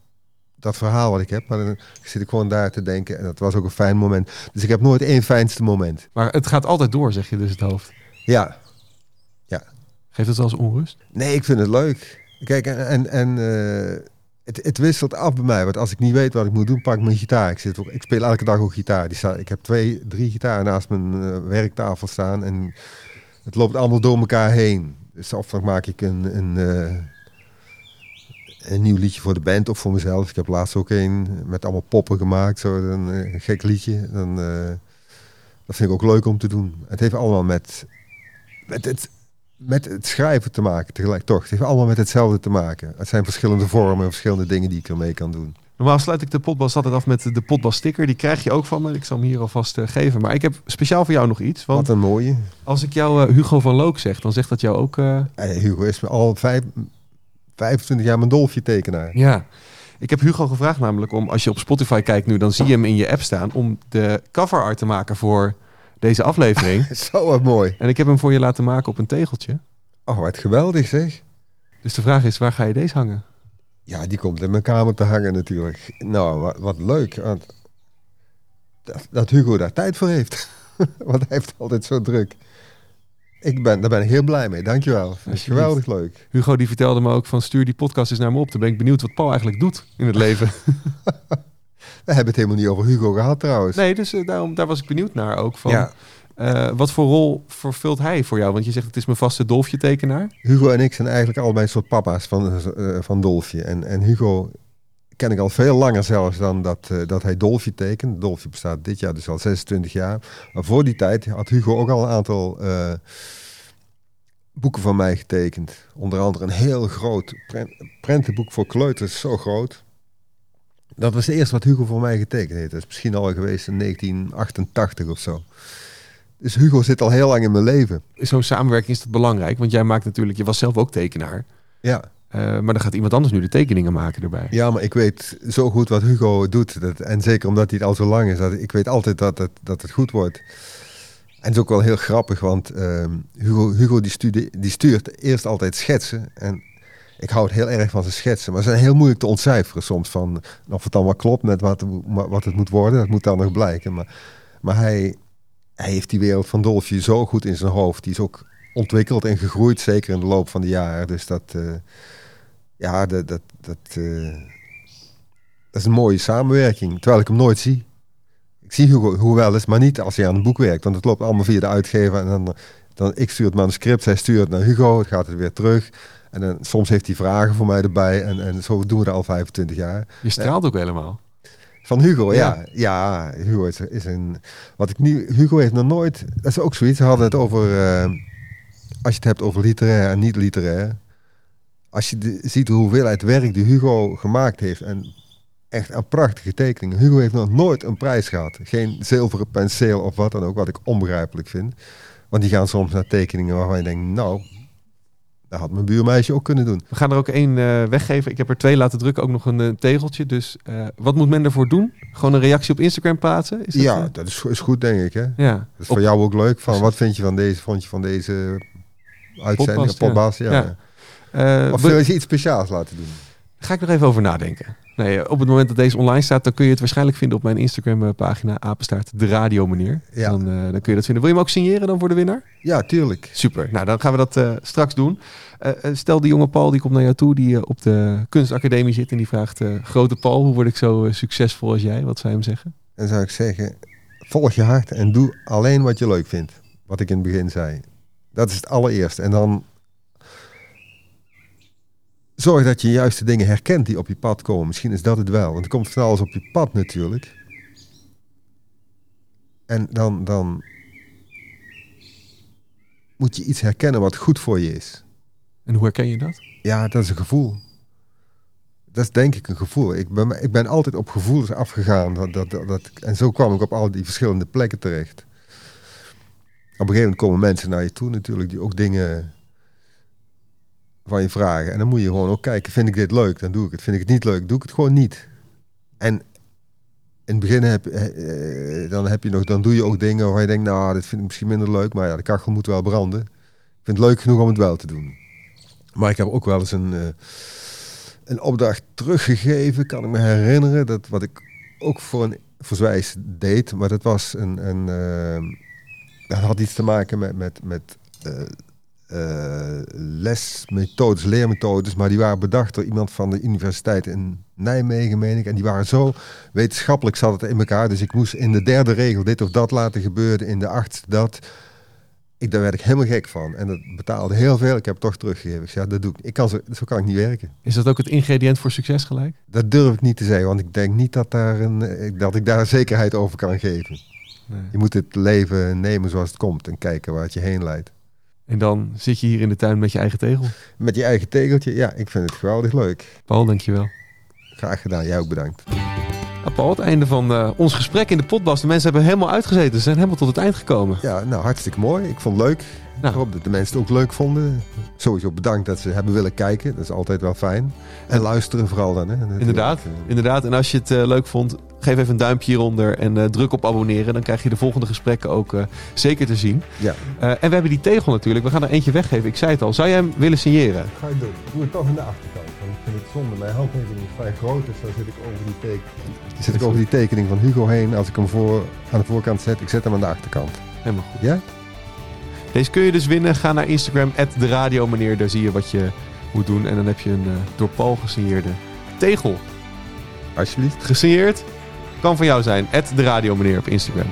dat verhaal wat ik heb. Maar dan zit ik gewoon daar te denken en dat was ook een fijn moment. Dus ik heb nooit één fijnste moment. Maar het gaat altijd door, zeg je dus het hoofd. Ja, Geeft het wel eens onrust? nee, ik vind het leuk. Kijk, en, en, eh, het, het wisselt af bij mij. Want als ik niet weet wat ik moet doen, pak ik mijn gitaar. Ik, zit ook, ik speel elke dag ook gitaar. Die staat, ik heb twee, drie gitaren naast mijn eh, werktafel staan. En het loopt allemaal door elkaar heen. Dus of dan maak ik een, een, eh, een nieuw liedje voor de band of voor mezelf. Ik heb laatst ook een met allemaal poppen gemaakt. Zo, een, eh, gek liedje. Dan, eh, Dat vind ik ook leuk om te doen. Het heeft allemaal met, met, het, met het schrijven te maken tegelijk toch. Het heeft allemaal met hetzelfde te maken. Het zijn verschillende vormen, verschillende dingen die ik ermee kan doen. Normaal sluit ik de potbas altijd af met de potbas sticker. Die krijg je ook van me. Ik zal hem hier alvast eh, geven. Maar ik heb speciaal voor jou nog iets. Want Wat een mooie. als ik jou Hugo van Look zeg, dan zegt dat jou ook... Hugo is al vijf, 25 jaar mijn dolfje tekenaar. ja. Ik heb Hugo gevraagd namelijk om, als je op Spotify kijkt nu, dan zie je hem in je app staan, om de cover art te maken voor deze aflevering. *laughs* Zo wat mooi. en ik heb hem voor je laten maken op een tegeltje. Oh, wat geweldig zeg. Dus de vraag is, waar ga je deze hangen? Ja, die komt in mijn kamer te hangen natuurlijk. Nou, wat, wat leuk. Dat, dat Hugo daar tijd voor heeft. *laughs* want hij heeft altijd zo druk. Ik ben, daar ben ik heel blij mee. Dankjewel. Dat is geweldig leuk. Hugo die vertelde me ook van stuur die podcast eens naar me op. Dan ben ik benieuwd wat Paul eigenlijk doet in het leven. *laughs* *laughs* We hebben het helemaal niet over Hugo gehad trouwens. nee, dus eh, daarom, daar was ik benieuwd naar ook. Van, Ja, eh, wat voor rol vervult hij voor jou? Want je zegt het is mijn vaste dolfje tekenaar. Hugo en ik zijn eigenlijk allebei een soort papa's van, eh, van Dolfje. En, en Hugo ken ik al veel langer zelfs dan dat, eh, dat hij Dolfje tekent. Dolfje bestaat dit jaar dus al 26 jaar. Maar voor die tijd had Hugo ook al een aantal eh, boeken van mij getekend. Onder andere een heel groot pren- prentenboek voor kleuters, zo groot. Dat was het eerste wat Hugo voor mij getekend heeft. Dat is misschien al geweest in 1988 of zo. Dus Hugo zit al heel lang in mijn leven. Zo'n samenwerking is dat belangrijk. Want jij maakt natuurlijk, je was zelf ook tekenaar. Ja. Eh, maar dan gaat iemand anders nu de tekeningen maken erbij. Ja, maar ik weet zo goed wat Hugo doet. Dat, en zeker omdat hij het al zo lang is. Dat, ik weet altijd dat het, dat het goed wordt. En het is ook wel heel grappig, want ehm, Hugo, Hugo die, die stuurt eerst altijd schetsen. En ik hou het heel erg van zijn schetsen. Maar ze zijn heel moeilijk te ontcijferen soms. Van, of het dan wel klopt met wat, wat het moet worden, dat moet dan nog blijken. Maar, maar hij, hij heeft die wereld van Dolfje zo goed in zijn hoofd. Die is ook ontwikkeld en gegroeid, zeker in de loop van de jaren. Dus dat... eh, ja, dat, dat, dat, eh, dat is een mooie samenwerking. Terwijl ik hem nooit zie. Ik zie Hugo, Hugo wel eens, maar niet als hij aan een boek werkt. Want het loopt allemaal via de uitgever. En dan, dan ik stuur het manuscript, hij stuurt het naar Hugo. Het gaat het weer terug. En dan, soms heeft hij vragen voor mij erbij. En, en zo doen we dat al 25 jaar. Je straalt ook helemaal. Van Hugo, Ja. ja. Ja, Hugo is, is een... Wat ik nu... Hugo heeft nog nooit... Dat is ook zoiets. We hadden het over... eh, als je het hebt over literair en niet literair. Als je de- ziet de hoeveelheid werk die Hugo gemaakt heeft. En echt aan prachtige tekeningen. Hugo heeft nog nooit een prijs gehad. Geen zilveren penseel of wat dan ook. Wat ik onbegrijpelijk vind. Want die gaan soms naar tekeningen waarvan je denkt... Nou, dat had mijn buurmeisje ook kunnen doen. We gaan er ook één eh, weggeven. Ik heb er twee laten drukken, ook nog een eh, tegeltje. Dus eh, wat moet men ervoor doen? Gewoon een reactie op Instagram plaatsen? Is dat, ja, dat is, is goed denk ik. Hè? Dat ja. is Op- voor jou ook leuk. Van, wat vind je van deze, vond je van deze uitzending? Ja. ja. Ja. ja. Eh, Of wil je iets speciaals laten doen? ga ik nog even over nadenken. Nee, eh, op het moment dat deze online staat, dan kun je het waarschijnlijk vinden op mijn Instagram pagina apenstaart de radio meneer. Ja. Dan, eh, dan kun je dat vinden. Wil je hem ook signeren dan voor de winnaar? Ja, tuurlijk. Super. Nou, dan gaan we dat eh, straks doen. Eh, eh, stel die jonge Paul die komt naar jou toe, die eh, op de kunstacademie zit en die vraagt: eh, Grote Paul, hoe word ik zo eh, succesvol als jij? Wat zou je hem zeggen? Dan zou ik zeggen, volg je hart en doe alleen wat je leuk vindt. Wat ik in het begin zei. Dat is het allereerste. En dan zorg dat je juist de dingen herkent die op je pad komen. Misschien is dat het wel. Want er komt van alles op je pad natuurlijk. En dan, dan moet je iets herkennen wat goed voor je is. En hoe herken je dat? Ja, dat is een gevoel. Dat is denk ik een gevoel. Ik ben, ik ben altijd op gevoelens afgegaan. Dat, dat, dat, dat- en zo kwam ik op al die verschillende plekken terecht. Op een gegeven moment komen mensen naar je toe natuurlijk, die ook dingen van je vragen. En dan moet je gewoon ook kijken, vind ik dit leuk, dan doe ik het. Vind ik het niet leuk, doe ik het gewoon niet. En in het begin heb, eh, eh, dan heb je nog, dan doe je ook dingen waarvan je denkt, nou, dit vind ik misschien minder leuk, maar ja, de kachel moet wel branden. Ik vind het leuk genoeg om het wel te doen. Maar ik heb ook wel eens een, eh, een opdracht teruggegeven, kan ik me herinneren. Dat wat ik ook voor een verzwijs deed. Maar dat was een. een eh, dat had iets te maken met, met, met lesmethodes, leermethodes. Maar die waren bedacht door iemand van de universiteit in Nijmegen, meen ik. En die waren zo wetenschappelijk zat het in elkaar. Dus ik moest in de derde regel dit of dat laten gebeuren. In de achtste dat. Ik, daar werd ik helemaal gek van. En dat betaalde heel veel. Ik heb het toch teruggegeven. Ik zei, ja, dat doe ik. ik kan zo, zo kan ik niet werken. Is dat ook het ingrediënt voor succes gelijk? Dat durf ik niet te zeggen, want ik denk niet dat, daar een, eh, dat ik daar zekerheid over kan geven. Nee. Je moet het leven nemen zoals het komt en kijken waar het je heen leidt. En dan zit je hier in de tuin met je eigen tegel. Met je eigen tegeltje, ja, ik vind het geweldig leuk. Paul, dankjewel. Graag gedaan, jij ook bedankt. Nou, Paul, het einde van eh, ons gesprek in de potbas. De mensen hebben helemaal uitgezeten. Ze zijn helemaal tot het eind gekomen. Ja, nou hartstikke mooi. Ik vond het leuk. Nou. Ik hoop dat de mensen het ook leuk vonden. Sowieso bedankt dat ze hebben willen kijken. Dat is altijd wel fijn. En luisteren vooral dan. Hè, natuurlijk. Inderdaad, Eh, inderdaad. En als je het eh, leuk vond, geef even een duimpje hieronder en eh, druk op abonneren. Dan krijg je de volgende gesprekken ook eh, zeker te zien. Ja, Eh, en we hebben die tegel natuurlijk. We gaan er eentje weggeven. Ik zei het al. Zou jij hem willen signeren? ga ik doen. Doe het toch in de achterkant. Want ik vind het zonde. Mijn handtekening is vrij groot. Dus dan zit ik over die, teken... zit ik over die tekening van Hugo heen. Als ik hem voor, aan de voorkant zet, ik zet hem aan de achterkant. Helemaal goed. Ja? Deze kun je dus winnen. Ga naar Instagram, de radio meneer. Daar zie je wat je moet doen. En dan heb je een eh, door Paul gesigneerde tegel. Alsjeblieft. Gesigneerd. Kan van jou zijn. de radio meneer op Instagram.